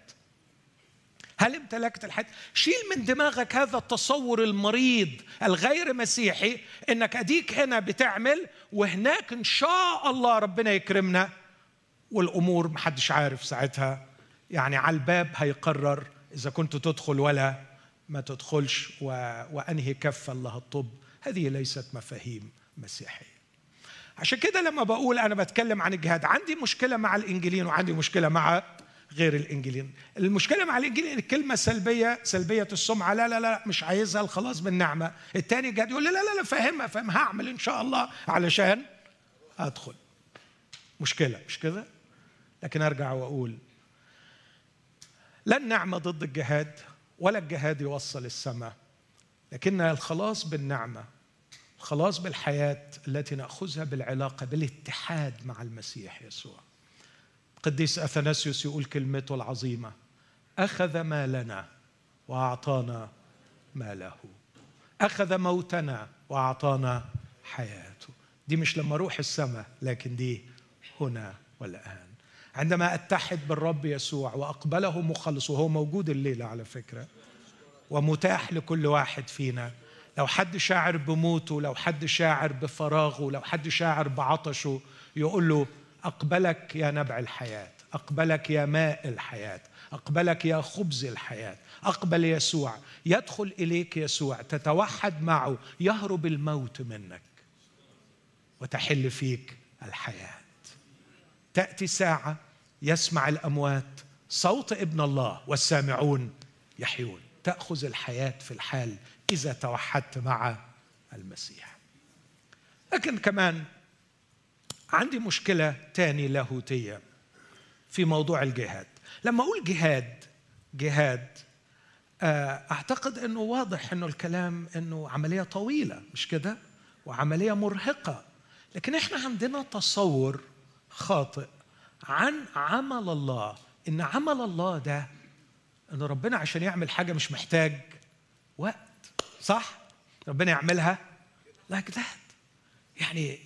هل امتلكت الحياة؟ شيل من دماغك هذا التصور المريض الغير مسيحي إنك أديك هنا بتعمل وهناك إن شاء الله ربنا يكرمنا والأمور محدش عارف ساعتها يعني على الباب هيقرر إذا كنت تدخل ولا ما تدخلش و... وأنهي كفه الله الطب هذه ليست مفاهيم مسيحية. عشان كده لما بقول أنا بتكلم عن الجهاد عندي مشكلة مع الانجيليين وعندي مشكلة مع غير الانجيليين المشكلة مع الانجيليين الكلمة سلبية سلبية السمعة لا لا لا مش عايزها الخلاص بالنعمة. الثاني جاد يقول لا لا لا فاهمها فاهم هعمل إن شاء الله علشان أدخل. مشكلة مش كده؟ لكن أرجع وأقول لا النعمه ضد الجهاد ولا الجهاد يوصل السماء لكن الخلاص بالنعمة. الخلاص بالحياة التي نأخذها بالعلاقة بالاتحاد مع المسيح يسوع. قديس أثناسيوس يقول كلمته العظيمة أخذ مالنا وأعطانا ماله. أخذ موتنا وأعطانا حياته. دي مش لما أروح السماء لكن دي هنا والآن. عندما أتحد بالرب يسوع وأقبله مخلص وهو موجود الليلة على فكرة ومتاح لكل واحد فينا لو حد شاعر بموته لو حد شاعر بفراغه لو حد شاعر بعطشه يقول له أقبلك يا نبع الحياة أقبلك يا ماء الحياة أقبلك يا خبز الحياة أقبل يسوع يدخل إليك يسوع تتوحد معه يهرب الموت منك وتحل فيك الحياة. تأتي ساعة يسمع الأموات صوت ابن الله والسامعون يحيون. تأخذ الحياة في الحال إذا توحدت مع المسيح. لكن كمان عندي مشكلة تاني لاهوتية في موضوع الجهاد. لما أقول جهاد جهاد آه، أعتقد إنه واضح إنه الكلام إنه عملية طويلة مش كده؟ وعملية مرهقة. لكن إحنا عندنا تصور خاطئ عن عمل الله. إن عمل الله ده إن ربنا عشان يعمل حاجة مش محتاج وقت. صح؟ ربنا يعملها. لايك ذات يعني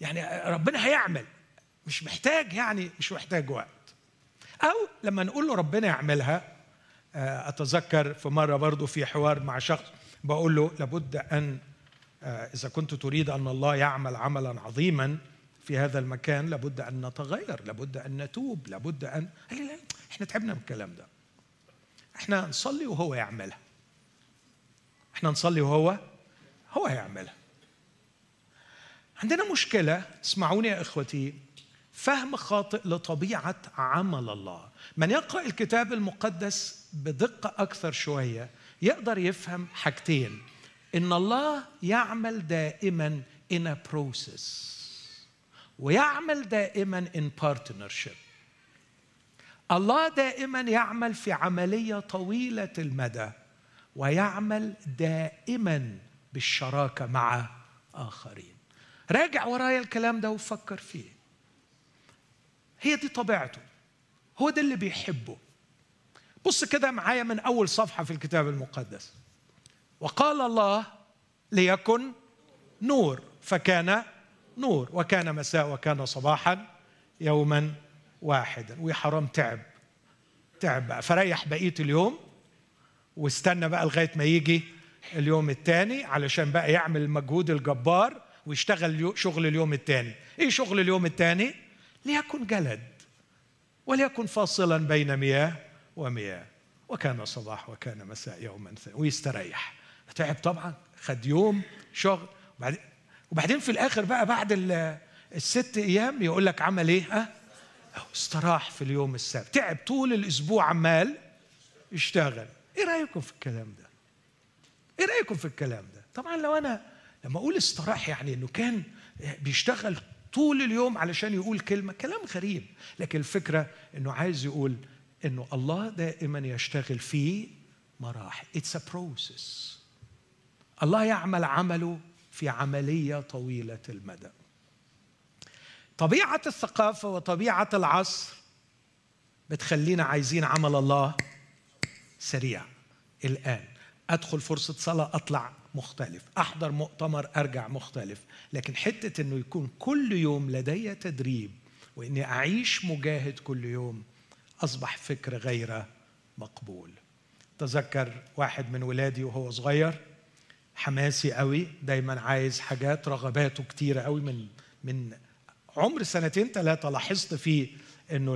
يعني ربنا هيعمل. مش محتاج يعني مش محتاج وقت. أو لما نقول له ربنا يعملها آه، أتذكر في مرة برضه في حوار مع شخص بقول له لابد أن آه، إذا كنت تريد أن الله يعمل عملا عظيما في هذا المكان لابد أن نتغير لابد أن نتوب لابد أن قال لي لا إحنا تعبنا من الكلام ده. إحنا نصلي وهو يعملها. إحنا نصلي وهو هو يعملها عندنا مشكلة اسمعوني يا إخوتي فهم خاطئ لطبيعة عمل الله. من يقرأ الكتاب المقدس بدقة أكثر شوية يقدر يفهم حاجتين. إن الله يعمل دائما in a process ويعمل دائما in partnership. الله دائما يعمل في عملية طويلة المدى. ويعمل دائما بالشراكة مع آخرين. راجع ورايا الكلام ده وفكر فيه. هي دي طبيعته. هو ده اللي بيحبه. بص كده معايا من أول صفحة في الكتاب المقدس. وقال الله ليكن نور فكان نور وكان مساء وكان صباحا يوما واحدا. ويا حرام تعب تعب بقى. فريح بقية اليوم. واستنى بقى لغاية ما يجي اليوم الثاني علشان بقى يعمل المجهود الجبار ويشتغل شغل اليوم الثاني إيه شغل اليوم الثاني ليكن جلد وليكن فاصلا بين مياه ومياه. وكان صباح وكان مساء يوما ثاني. ويستريح. تعب طبعا. خد يوم شغل. وبعدين وبعدين في الآخر بقى بعد الست أيام يقول لك عمل إيه؟ ها؟ استراح في اليوم السابع تعب طول الأسبوع عمال يشتغل. إيه رأيكم في الكلام ده؟ إيه رأيكم في الكلام ده؟ طبعا لو أنا لما أقول استراح يعني إنه كان بيشتغل طول اليوم علشان يقول كلمة كلام غريب. لكن الفكرة إنه عايز يقول إنه الله دائما يشتغل في مراحل. it's a process الله يعمل عمله في عملية طويلة المدى. طبيعة الثقافة وطبيعة العصر بتخلينا عايزين عمل الله سريع. الآن أدخل فرصة صلاة أطلع مختلف. أحضر مؤتمر أرجع مختلف. لكن حتة إنه يكون كل يوم لدي تدريب وإني أعيش مجاهد كل يوم أصبح فكر غير مقبول. تذكر واحد من ولادي وهو صغير حماسي قوي دايما عايز حاجات رغباته كتيرة قوي من من عمر سنتين ثلاثة لاحظت فيه إنه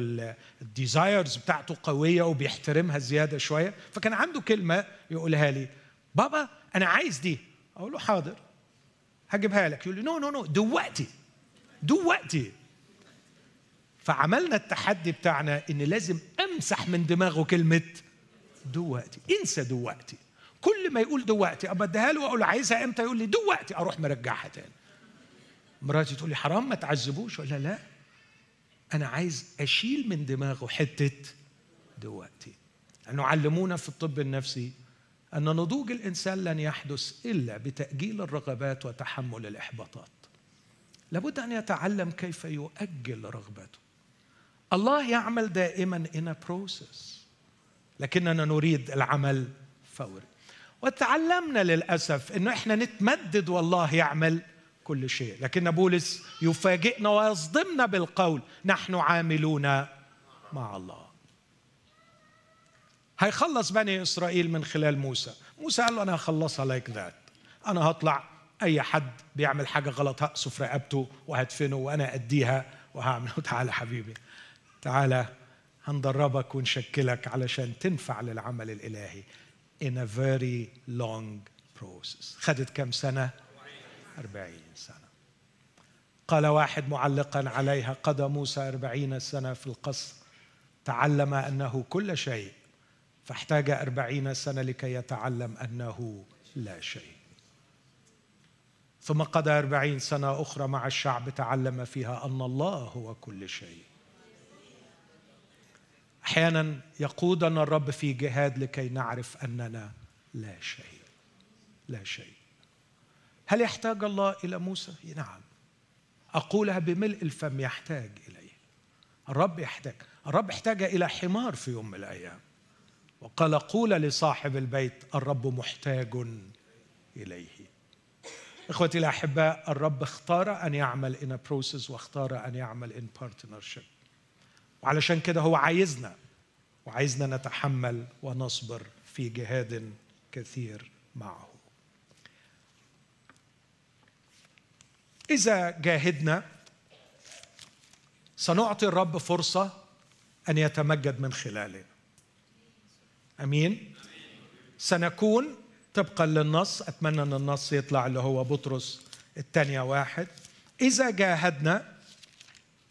ال desires بتاعته قوية وبيحترمها زيادة شوية. فكان عنده كلمة يقولها لي بابا أنا عايز دي. أقول له حاضر هجيبها لك. يقول لي no no no دلوقتي دلوقتي فعملنا التحدي بتاعنا إن لازم أمسح من دماغه كلمة دلوقتي انسى دلوقتي كل ما يقول دلوقتي ابقى أديها له وأقول له عايزها إمتى؟ يقول لي دلوقتي أروح مرجعها تاني. مراتي تقول لي حرام ما تعذبوش. ولا لا. أنا عايز أشيل من دماغه حتة دلوقتي. لأنه علمونا في الطب النفسي أن نضوج الإنسان لن يحدث إلا بتأجيل الرغبات وتحمل الإحباطات. لابد أن يتعلم كيف يؤجل رغبته. الله يعمل دائما in a process. لكننا نريد العمل فوري. وتعلمنا للأسف إنه إحنا نتمدد والله يعمل كل شيء. لكن بولس يفاجئنا ويصدمنا بالقول نحن عاملون مع الله. هيخلص بني إسرائيل من خلال موسى. موسى قال له أنا هخلصها لايك ذات أنا هطلع أي حد بيعمل حاجة غلط هقصف رقبته وهدفنه وأنا أديها وهعمل [laughs] تعالى حبيبي تعالى هندربك ونشكلك علشان تنفع للعمل الإلهي. In a very long process. خدت كم سنة؟ أربعين سنة. قال واحد معلقا عليها قضى موسى أربعين سنة في القصر. تعلم أنه كل شيء فاحتاج أربعين سنة لكي يتعلم أنه لا شيء. ثم قضى أربعين سنة أخرى مع الشعب تعلم فيها أن الله هو كل شيء. أحيانا يقودنا الرب في جهاد لكي نعرف أننا لا شيء لا شيء. هل يحتاج الله إلى موسى؟ نعم. أقولها بملء الفم يحتاج إليه. الرب يحتاج. الرب احتاج إلى حمار في يوم من الأيام. وقال قول لصاحب البيت الرب محتاج إليه. إخوتي الأحباء الرب اختار أن يعمل in a process واختار أن يعمل in partnership. وعلشان كده هو عايزنا وعايزنا نتحمل ونصبر في جهاد كثير معه. إذا جاهدنا سنعطي الرب فرصة أن يتمجد من خلالنا آمين؟ سنكون طبقا للنص أتمنى أن النص يطلع اللي هو بطرس الثانية واحد. إذا جاهدنا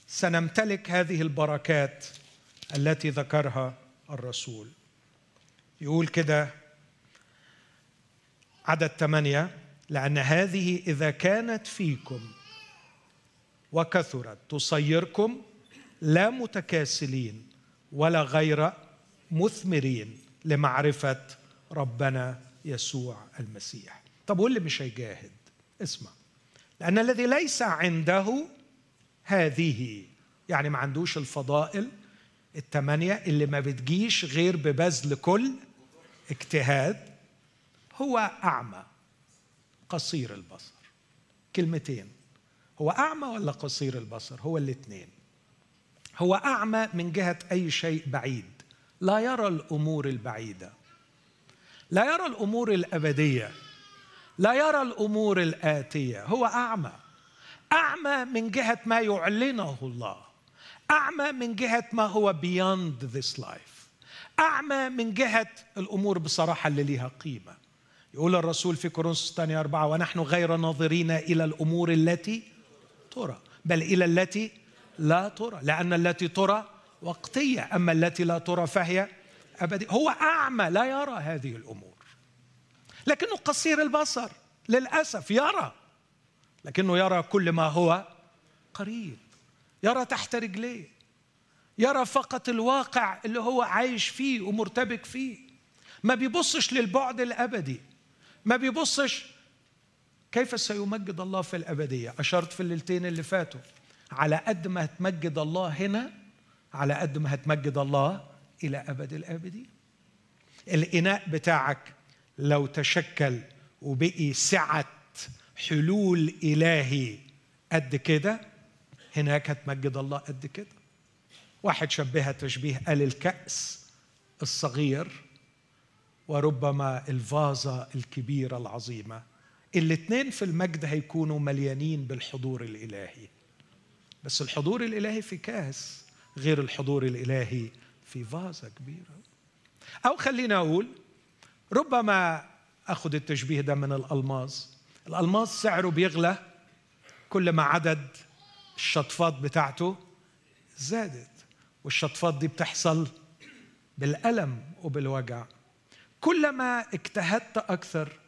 سنمتلك هذه البركات التي ذكرها الرسول. يقول كده عدد ثمانية. لأن هذه إذا كانت فيكم وكثرت تصيركم لا متكاسلين ولا غير مثمرين لمعرفة ربنا يسوع المسيح. طب واللي مش هيجاهد؟ اسمع. لأن الذي ليس عنده هذه يعني ما عندوش الفضائل الثمانية اللي ما بتجيش غير ببذل كل اجتهاد هو أعمى. قصير البصر. كلمتين. هو أعمى ولا قصير البصر؟ هو الاثنين. هو أعمى من جهة أي شيء بعيد. لا يرى الأمور البعيدة. لا يرى الأمور الأبدية. لا يرى الأمور الآتية. هو أعمى. أعمى من جهة ما يعلنه الله. أعمى من جهة ما هو beyond this life. أعمى من جهة الأمور بصراحة اللي ليها قيمة. يقول الرسول في كورنثوس الثانية أربعة ونحن غير ناظرين إلى الأمور التي ترى بل إلى التي لا ترى لأن التي ترى وقتية أما التي لا ترى فهي أبدية. هو أعمى لا يرى هذه الأمور لكنه قصير البصر للأسف يرى لكنه يرى كل ما هو قريب يرى تحت رجليه يرى فقط الواقع اللي هو عايش فيه ومرتبك فيه ما بيبصش للبعد الأبدي. ما بيبصش. كيف سيمجد الله في الأبدية؟ أشرت في الليلتين اللي فاتوا. على قد ما هتمجد الله هنا على قد ما هتمجد الله إلى أبد الابدين الإناء بتاعك لو تشكل وبقي سعة حلول إلهي قد كده هناك هتمجد الله قد كده. واحد شبهها تشبيه قال الكأس الصغير. وربما الفازة الكبيرة العظيمة. الاثنين في المجد هيكونوا مليانين بالحضور الإلهي. بس الحضور الإلهي في كاس غير الحضور الإلهي في فازة كبيرة. أو خلينا أقول ربما أخذ التشبيه ده من الألماس الألماس سعره بيغلى كل ما عدد الشطفات بتاعته زادت والشطفات دي بتحصل بالألم وبالوجع. كلما اجتهدت أكثر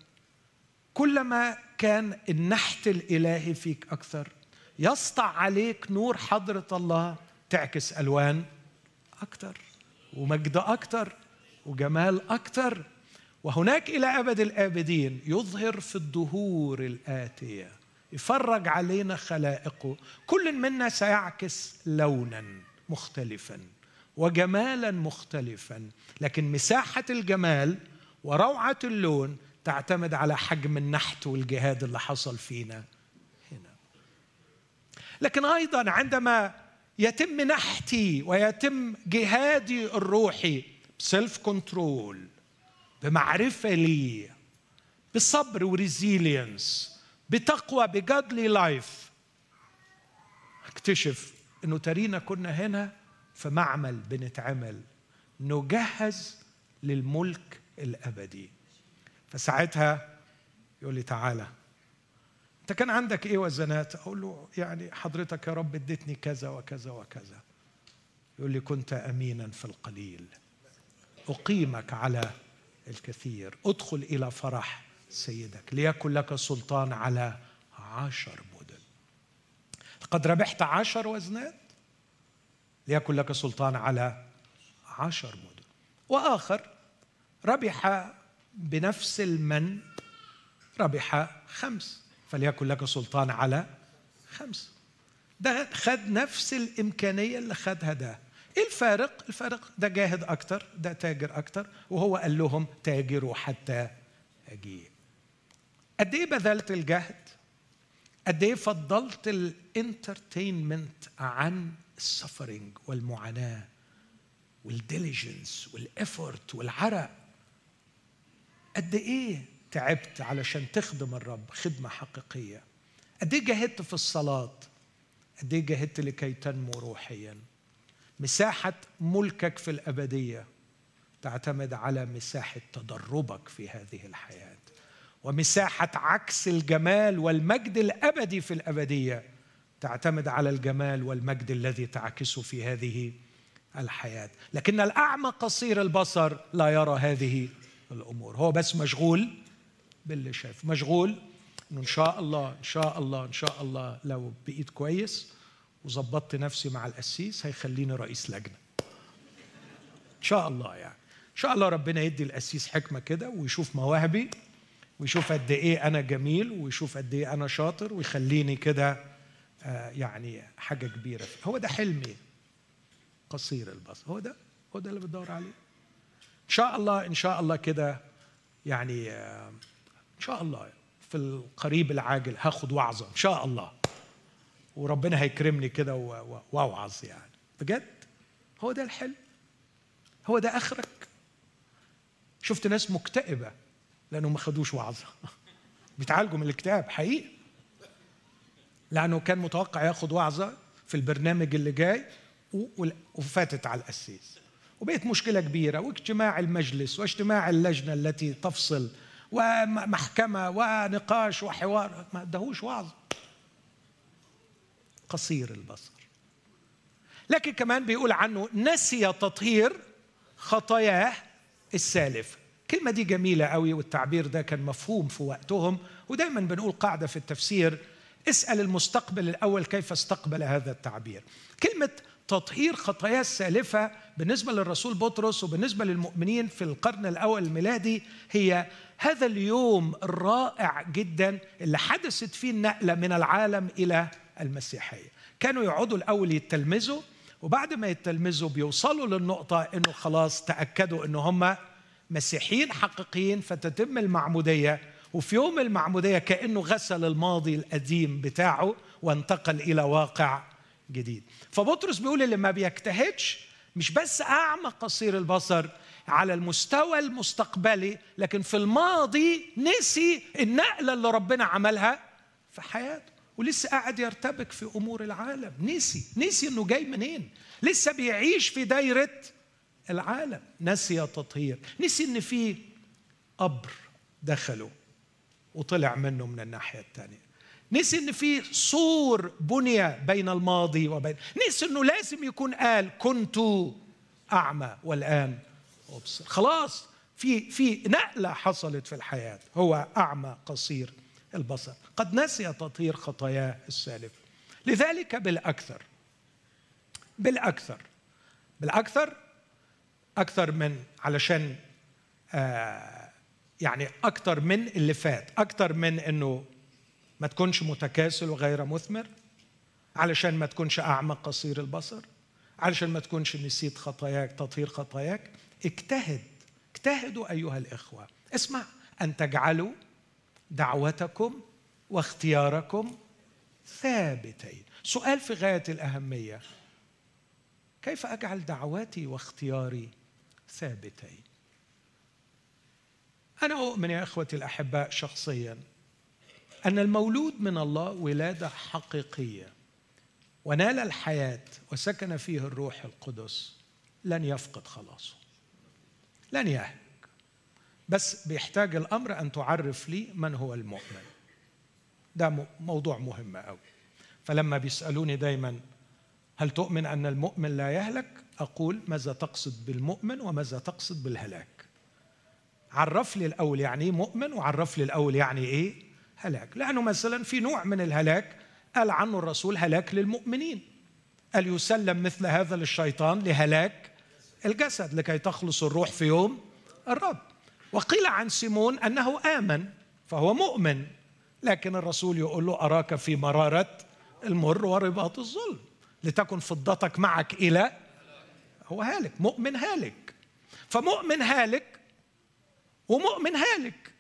كلما كان النحت الإلهي فيك أكثر يسطع عليك نور حضرة الله تعكس ألوان أكثر ومجد أكثر وجمال أكثر. وهناك إلى أبد الآبدين يظهر في الدهور الآتية يفرج علينا خلائقه كل منا سيعكس لونا مختلفا. وجمالا مختلفا. لكن مساحة الجمال وروعة اللون تعتمد على حجم النحت والجهاد اللي حصل فينا هنا. لكن أيضا عندما يتم نحتي ويتم جهادي الروحي ب self control بمعرفة لي بصبر و resilience بتقوى ب godly life أكتشف إنه ترينا كنا هنا في معمل بنتعمل نجهز للملك الأبدي. فساعتها يقول لي تعالى أنت كان عندك إيه وزنات أقول له يعني حضرتك يا رب اديتني كذا وكذا وكذا. يقول لي كنت أمينا في القليل. أقيمك على الكثير. ادخل إلى فرح سيدك ليكن لك سلطان على عشر مدن. قد ربحت عشر وزنات؟ ليكن لك سلطان على عشر مدن. وآخر ربح بنفس المن ربح خمس. فليكن لك سلطان على خمس. ده خد نفس الإمكانية اللي خدها ده. إيه الفارق؟ الفارق ده جاهد أكتر ده تاجر أكتر وهو قال لهم تاجروا حتى أجيء. قد إيه بذلت الجهد؟ قد إيه فضلت ال entertainment عن ال suffering والمعاناة وال diligence وال effort والعرق. قد إيه تعبت علشان تخدم الرب خدمة حقيقية؟ قد إيه جاهدت في الصلاة؟ قد إيه جاهدت لكي تنمو روحيا؟ مساحة ملكك في الأبدية تعتمد على مساحة تدربك في هذه الحياة ومساحة عكس الجمال والمجد الأبدي في الأبدية. تعتمد على الجمال والمجد الذي تعكسه في هذه الحياة. لكن الأعمى قصير البصر لا يرى هذه الأمور. هو بس مشغول باللي شايف. مشغول إنه إن شاء الله إن شاء الله إن شاء الله لو بقيت كويس وظبطت نفسي مع القسيس هيخليني رئيس لجنة. إن شاء الله يعني. إن شاء الله ربنا يدي القسيس حكمة كده ويشوف مواهبي ويشوف قد إيه أنا جميل ويشوف قد إيه أنا شاطر ويخليني كده يعني حاجة كبيرة. هو ده حلمي. قصير البصر. هو ده هو ده اللي بتدور عليه. إن شاء الله إن شاء الله كده يعني آه، إن شاء الله في القريب العاجل هاخد وعظة. إن شاء الله. وربنا هيكرمني كده وأوعظ يعني. بجد؟ هو ده الحلم. هو ده آخرك. شفت ناس مكتئبة لأنه ما خدوش وعظة. [laughs] بيتعالجوا من الاكتئاب حقيقي. لأنه كان متوقع ياخد وعظة في البرنامج اللي جاي وفاتت على القسيس وبقت مشكلة كبيرة واجتماع المجلس واجتماع اللجنة التي تفصل ومحكمة ونقاش وحوار ما ادهوش وعظ قصير البصر. لكن كمان بيقول عنه نسي تطهير خطاياه السالفه الكلمة دي جميلة قوي والتعبير ده كان مفهوم في وقتهم ودايما بنقول قاعدة في التفسير اسأل المستقبل الأول كيف استقبل هذا التعبير. كلمة تطهير خطايا السالفة بالنسبة للرسول بطرس وبالنسبة للمؤمنين في القرن الأول الميلادي هي هذا اليوم الرائع جدا اللي حدثت فيه النقلة من العالم إلى المسيحية. كانوا يقعدوا الأول يتلمذوا وبعد ما يتلمذوا بيوصلوا للنقطة إنه خلاص تأكدوا إنه هم مسيحيين حقيقيين فتتم المعمودية وفي يوم المعمودية كأنه غسل الماضي القديم بتاعه وانتقل إلى واقع جديد. فبطرس بيقول اللي ما بيجتهدش مش بس أعمى قصير البصر على المستوى المستقبلي لكن في الماضي نسي النقلة اللي ربنا عملها في حياته ولسه قاعد يرتبك في أمور العالم. نسي نسي إنه جاي منين؟ لسه بيعيش في دايرة العالم. نسي تطهير. نسي إن في قبر دخله. وطلع منه من الناحية الثانية نسي إن في سور بني بين الماضي وبين نسي إنه لازم يكون قال كنت أعمى والآن أبصر. خلاص في في نقلة حصلت في الحياة. هو أعمى قصير البصر. قد نسي تطهير خطاياه السالفه لذلك بالأكثر بالأكثر بالأكثر أكثر من علشان آه يعني أكثر من اللي فات أكثر من إنه ما تكونش متكاسل وغير مثمر علشان ما تكونش اعمى قصير البصر علشان ما تكونش نسيت خطاياك تطهير خطاياك. اجتهد اجتهدوا أيها الإخوة. اسمع أن تجعلوا دعوتكم واختياركم ثابتين. سؤال في غاية الأهمية. كيف أجعل دعواتي واختياري ثابتين؟ أنا أؤمن يا إخوتي الأحباء شخصيا أن المولود من الله ولادة حقيقية ونال الحياة وسكن فيه الروح القدس لن يفقد خلاصه لن يهلك. بس بيحتاج الأمر أن تعرف لي من هو المؤمن. ده موضوع مهم قوي فلما بيسألوني دايما هل تؤمن أن المؤمن لا يهلك؟ أقول ماذا تقصد بالمؤمن وماذا تقصد بالهلاك؟ عرف لي الأول يعني إيه مؤمن وعرف لي الأول يعني إيه هلاك. لأنه مثلا في نوع من الهلاك قال عنه الرسول هلاك للمؤمنين. قال يسلم مثل هذا للشيطان لهلاك الجسد لكي تخلص الروح في يوم الرب. وقيل عن سيمون أنه آمن فهو مؤمن لكن الرسول يقول له أراك في مرارة المر ورباط الظلم لتكن فضتك معك إلى هو هالك مؤمن هالك. فمؤمن هالك ومؤمن هالك.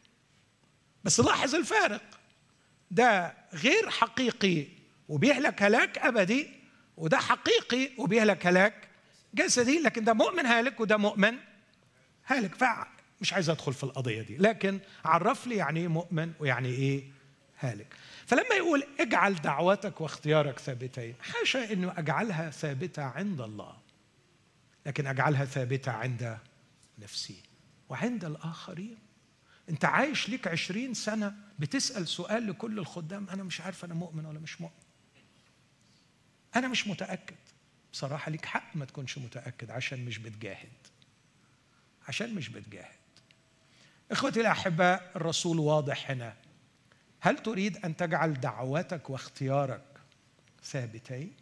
بس لاحظ الفارق. ده غير حقيقي وبيهلك هلاك أبدي وده حقيقي وبيهلك هلاك جسدي لكن ده مؤمن هالك وده مؤمن هالك. مش عايز أدخل في القضية دي لكن عرف لي يعني إيه مؤمن ويعني إيه هالك. فلما يقول اجعل دعوتك واختيارك ثابتين حاشا إنه أجعلها ثابتة عند الله لكن أجعلها ثابتة عند نفسي. وعند الآخرين. انت عايش ليك عشرين سنة بتسأل سؤال لكل الخدام أنا مش عارف أنا مؤمن ولا مش مؤمن. أنا مش متأكد. بصراحة ليك حق ما تكونش متأكد عشان مش بتجاهد. عشان مش بتجاهد. إخوتي الأحباء الرسول واضح هنا. هل تريد أن تجعل دعوتك واختيارك ثابتين؟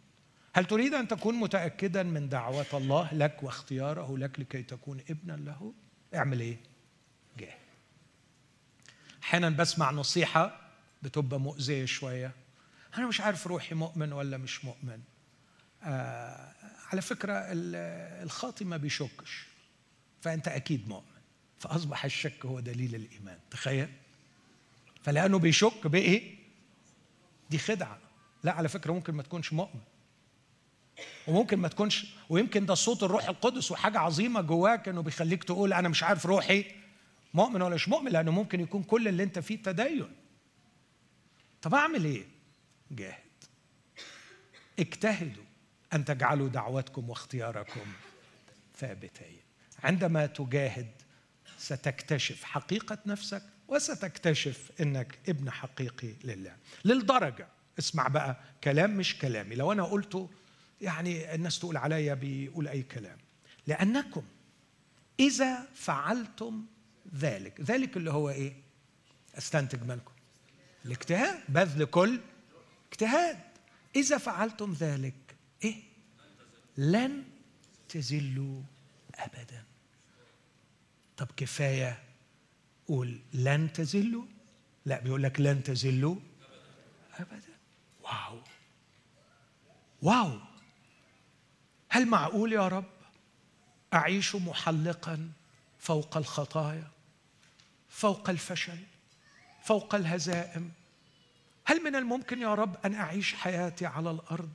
هل تريد أن تكون متأكدا من دعوة الله لك واختياره لك لكي تكون ابنا له؟ اعمل إيه؟ جاهد أحيانا بسمع نصيحة بتبقى مؤذية شوية. أنا مش عارف روحي مؤمن ولا مش مؤمن. آه على فكرة الخاطي ما بيشكش. فأنت أكيد مؤمن. فأصبح الشك هو دليل الإيمان. تخيل. فلأنه بيشك بإيه؟ دي خدعة. لا على فكرة ممكن ما تكونش مؤمن. وممكن ما تكونش ويمكن ده صوت الروح القدس وحاجة عظيمة جواك إنه بيخليك تقول أنا مش عارف روحي مؤمن ولا مش مؤمن لأنه ممكن يكون كل اللي أنت فيه تدين. طب أعمل إيه؟ جاهد. اجتهدوا أن تجعلوا دعوتكم واختياركم ثابتين. عندما تجاهد ستكتشف حقيقة نفسك وستكتشف إنك ابن حقيقي لله. للدرجة اسمع بقى كلام مش كلامي. لو أنا قلته يعني الناس تقول عليا بيقول أي كلام. لأنكم إذا فعلتم ذلك ذلك اللي هو إيه؟ أستنتج منكم. الاجتهاد بذل كل اجتهاد. إذا فعلتم ذلك إيه؟ لن تزلوا ابدا. طب كفاية قول لن تزلوا؟ لا بيقول لك لن تزلوا ابدا. واو. واو. هل معقول يا رب أعيش محلقا فوق الخطايا فوق الفشل فوق الهزائم؟ هل من الممكن يا رب أن أعيش حياتي على الأرض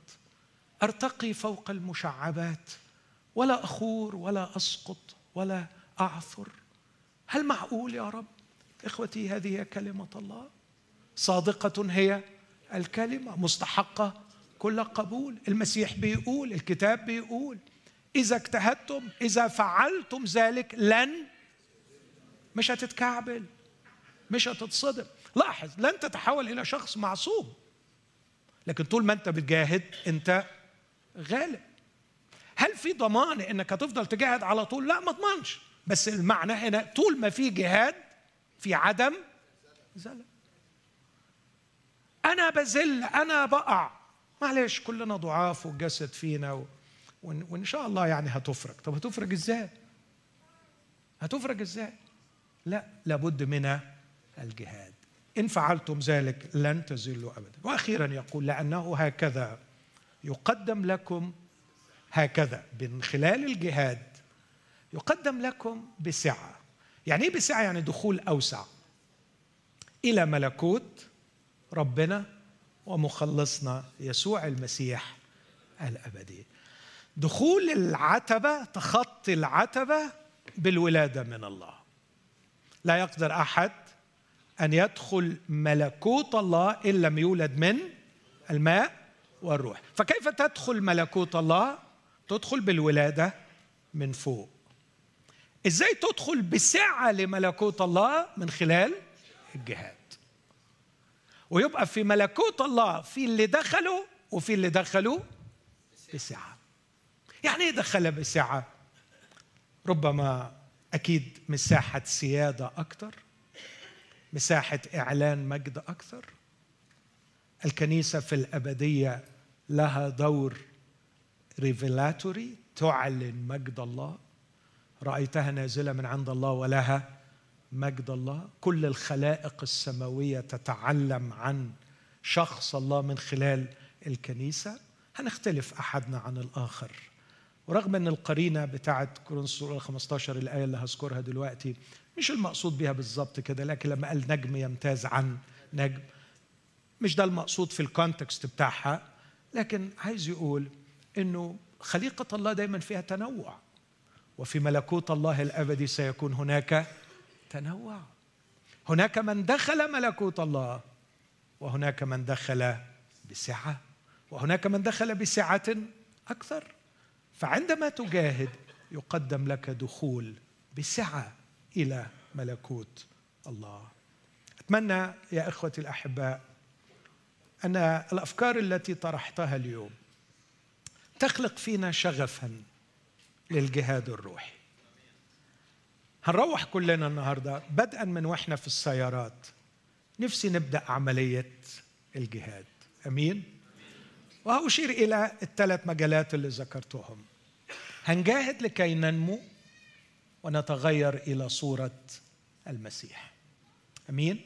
أرتقي فوق المشعبات ولا أخور ولا أسقط ولا أعثر؟ هل معقول يا رب إخوتي هذه كلمة الله؟ صادقة هي الكلمة مستحقة كل قبول. المسيح بيقول الكتاب بيقول إذا اجتهدتم إذا فعلتم ذلك لن مش هتتكعبل مش هتتصدم. لاحظ لن تتحول إلى شخص معصوم. لكن طول ما أنت بتجاهد أنت غالب. هل في ضمان إنك هتفضل تجاهد على طول؟ لا ما اضمنش. بس المعنى هنا طول ما في جهاد في عدم زلل. أنا بزل أنا بقع. معلش كلنا ضعاف والجسد فينا و... وإن شاء الله يعني هتفرج. طب هتفرج إزاي؟ هتفرج إزاي؟ لا لابد من الجهاد. إن فعلتم ذلك لن تزلوا ابدا. وأخيرا يقول لأنه هكذا يقدم لكم هكذا من خلال الجهاد يقدم لكم بسعة. يعني إيه بسعة؟ يعني دخول أوسع. إلى ملكوت ربنا ومخلصنا يسوع المسيح الأبدي. دخول العتبة تخطي العتبة بالولادة من الله. لا يقدر أحد أن يدخل ملكوت الله إن لم يولد من الماء والروح. فكيف تدخل ملكوت الله؟ تدخل بالولادة من فوق. إزاي تدخل بسعة لملكوت الله من خلال الجهاد؟ ويبقى في ملكوت الله في اللي دخلوا وفي اللي دخلوا بسعة. يعني إيه دخل بسعة؟ ربما أكيد مساحة سيادة أكثر مساحة إعلان مجد أكثر الكنيسة في الأبدية لها دور ريفيلاتوري تعلن مجد الله. رأيتها نازلة من عند الله ولها مجد الله. كل الخلائق السماوية تتعلم عن شخص الله من خلال الكنيسة. هنختلف أحدنا عن الآخر. ورغم أن القرينة بتاعت كورنثوس 15 الآية اللي هذكرها دلوقتي مش المقصود بها بالظبط كده لكن لما قال نجم يمتاز عن نجم مش ده المقصود في الكونتكست بتاعها. لكن عايز يقول إنه خليقة الله دايما فيها تنوع وفي ملكوت الله الأبدي سيكون هناك تنوع. هناك من دخل ملكوت الله وهناك من دخل بسعة وهناك من دخل بسعة أكثر. فعندما تجاهد يقدم لك دخول بسعة إلى ملكوت الله. أتمنى يا إخوتي الأحباء أن الأفكار التي طرحتها اليوم تخلق فينا شغفا للجهاد الروحي. هنروح كلنا النهارده بدءا من وإحنا في السيارات. نفسي نبدأ عملية الجهاد. أمين؟ وهأشير إلى الثلاث مجالات اللي ذكرتهم. هنجاهد لكي ننمو ونتغير إلى صورة المسيح. أمين؟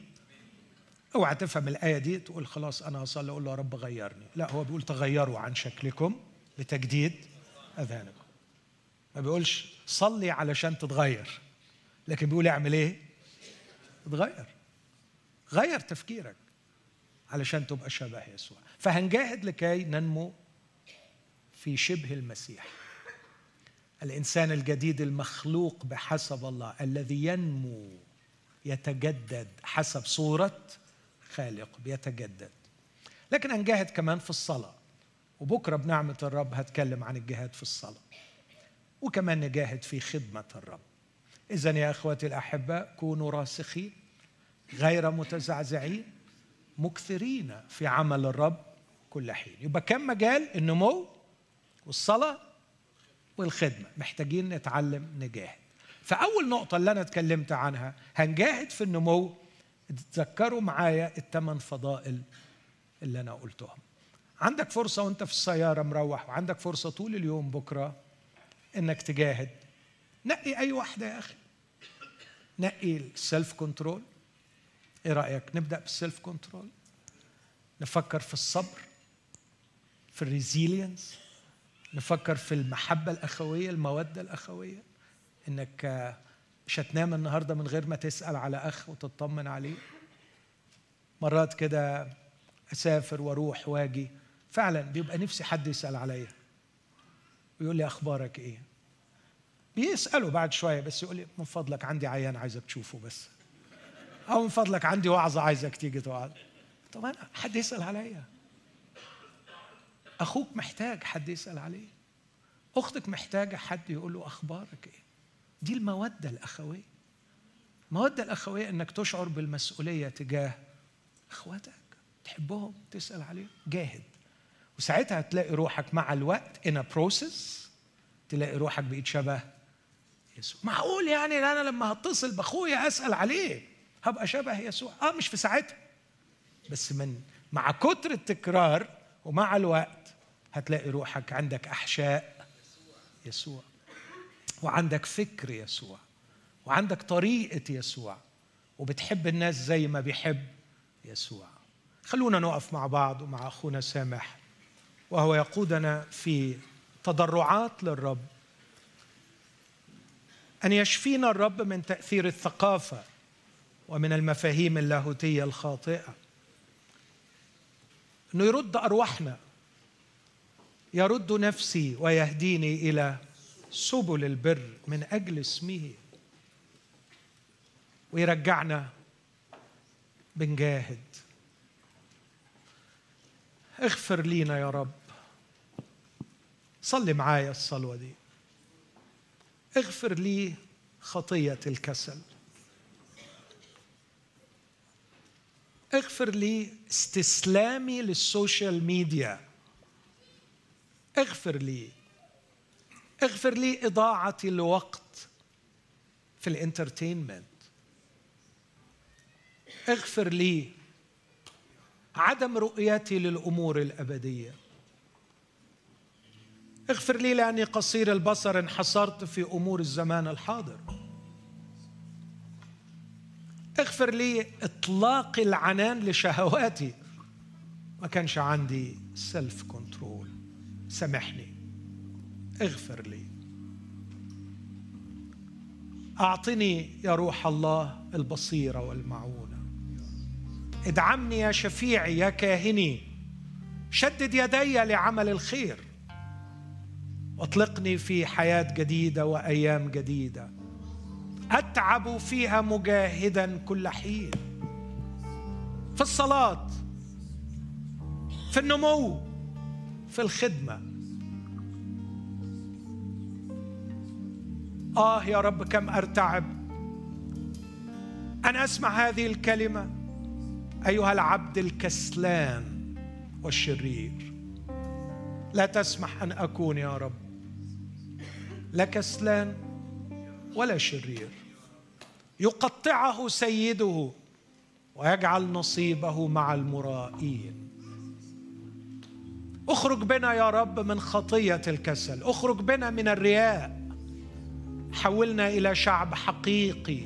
أوعى تفهم الآية دي تقول خلاص أنا هصلي أقول له يا رب غيرني. لا هو بيقول تغيروا عن شكلكم بتجديد أذهانكم. ما بيقولش صلي علشان تتغير. لكن بيقول اعمل إيه؟ اتغير. غير تفكيرك علشان تبقى شبه يسوع. فهنجاهد لكي ننمو في شبه المسيح. الإنسان الجديد المخلوق بحسب الله الذي ينمو يتجدد حسب صورة خالق بيتجدد. لكن هنجاهد كمان في الصلاة. وبكرة بنعمة الرب هتكلم عن الجهاد في الصلاة. وكمان نجاهد في خدمة الرب. اذا يا إخوتي الاحباء كونوا راسخين غير متزعزعين مكثرين في عمل الرب كل حين. يبقى كم مجال؟ النمو والصلاة والخدمة. محتاجين نتعلم نجاهد. فأول نقطة اللي أنا اتكلمت عنها هنجاهد في النمو. تذكروا معايا الثمان فضائل اللي أنا قلتهم. عندك فرصة وأنت في السيارة مروح وعندك فرصة طول اليوم بكرة إنك تجاهد. نقي أي واحدة يا أخي. نقي ال self control إيه رأيك؟ نبدأ بال self control نفكر في الصبر في ال resilience نفكر في المحبة الأخوية المودة الأخوية. إنك مش هتنام النهارده من غير ما تسأل على أخ وتطمن عليه. مرات كده أسافر وأروح وأجي. فعلا بيبقى نفسي حد يسأل عليا. ويقول لي أخبارك إيه؟ بيسألوا بعد شوية بس يقول لي من فضلك عندي عيان عايزك تشوفه بس. أو من فضلك عندي وعظة عايزك تيجي تقعد. طب أنا حد يسأل عليا؟ أخوك محتاج حد يسأل عليه. أختك محتاجة حد يقول له أخبارك إيه؟ دي المودة الأخوية. المودة الأخوية إنك تشعر بالمسؤولية تجاه أخواتك. تحبهم تسأل عليهم. جاهد. وساعتها هتلاقي روحك مع الوقت in a process تلاقي روحك بقيت شبه يسوع. معقول يعني أنا لما هتصل بأخويا أسأل عليه؟ هبقى شبه يسوع. آه مش في ساعتها. بس من مع كتر التكرار ومع الوقت هتلاقي روحك عندك أحشاء يسوع. وعندك فكر يسوع. وعندك طريقة يسوع. وبتحب الناس زي ما بيحب يسوع. خلونا نقف مع بعض ومع أخونا سامح. وهو يقودنا في تضرعات للرب. أن يشفينا الرب من تأثير الثقافة ومن المفاهيم اللاهوتية الخاطئة. أنه يرد أرواحنا يرد نفسي ويهديني إلى سبل البر من أجل اسمه. ويرجعنا بنجاهد. اغفر لينا يا رب. صلي معايا الصلوة دي. اغفر لي خطية الكسل. اغفر لي استسلامي لل social media. اغفر لي. اغفر لي إضاعة الوقت في الانترتينمنت. اغفر لي عدم رؤيتي للأمور الأبدية. اغفر لي لأني قصير البصر انحصرت في أمور الزمان الحاضر. اغفر لي إطلاق العنان لشهواتي. ما كانش عندي self control سامحني. اغفر لي. أعطني يا روح الله البصيرة والمعونة. ادعمني يا شفيعي يا كاهني. شدد يدي لعمل الخير. واطلقني في حياة جديدة وأيام جديدة. أتعب فيها مجاهدا كل حين. في الصلاة في النمو في الخدمة. آه يا رب كم أرتعب. أن أسمع هذه الكلمة أيها العبد الكسلان والشرير. لا تسمح أن أكون يا رب. لا كسلان ولا شرير. يقطعه سيده ويجعل نصيبه مع المرائين. اخرج بنا يا رب من خطية الكسل. اخرج بنا من الرياء. حولنا إلى شعب حقيقي.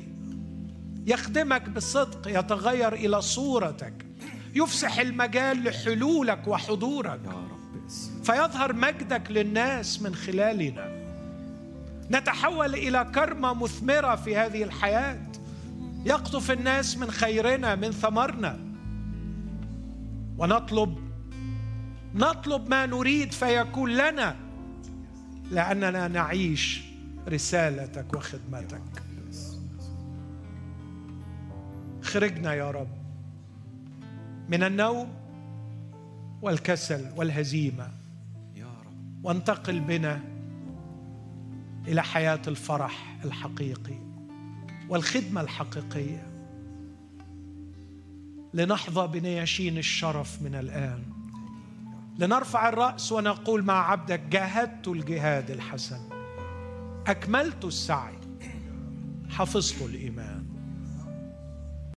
يخدمك بصدق يتغير إلى صورتك. يفسح المجال لحلولك وحضورك. فيظهر مجدك للناس من خلالنا. نتحول إلى كرمة مثمرة في هذه الحياة. يقطف الناس من خيرنا من ثمرنا. ونطلب نطلب ما نريد فيكون لنا لأننا نعيش رسالتك وخدمتك. خرجنا يا رب من النوم والكسل والهزيمة. وانتقل بنا إلى حياة الفرح الحقيقي والخدمة الحقيقية. لنحظى بنياشين الشرف من الآن. لنرفع الرأس ونقول مع عبدك جاهدت الجهاد الحسن. أكملت السعي. حفظت الإيمان.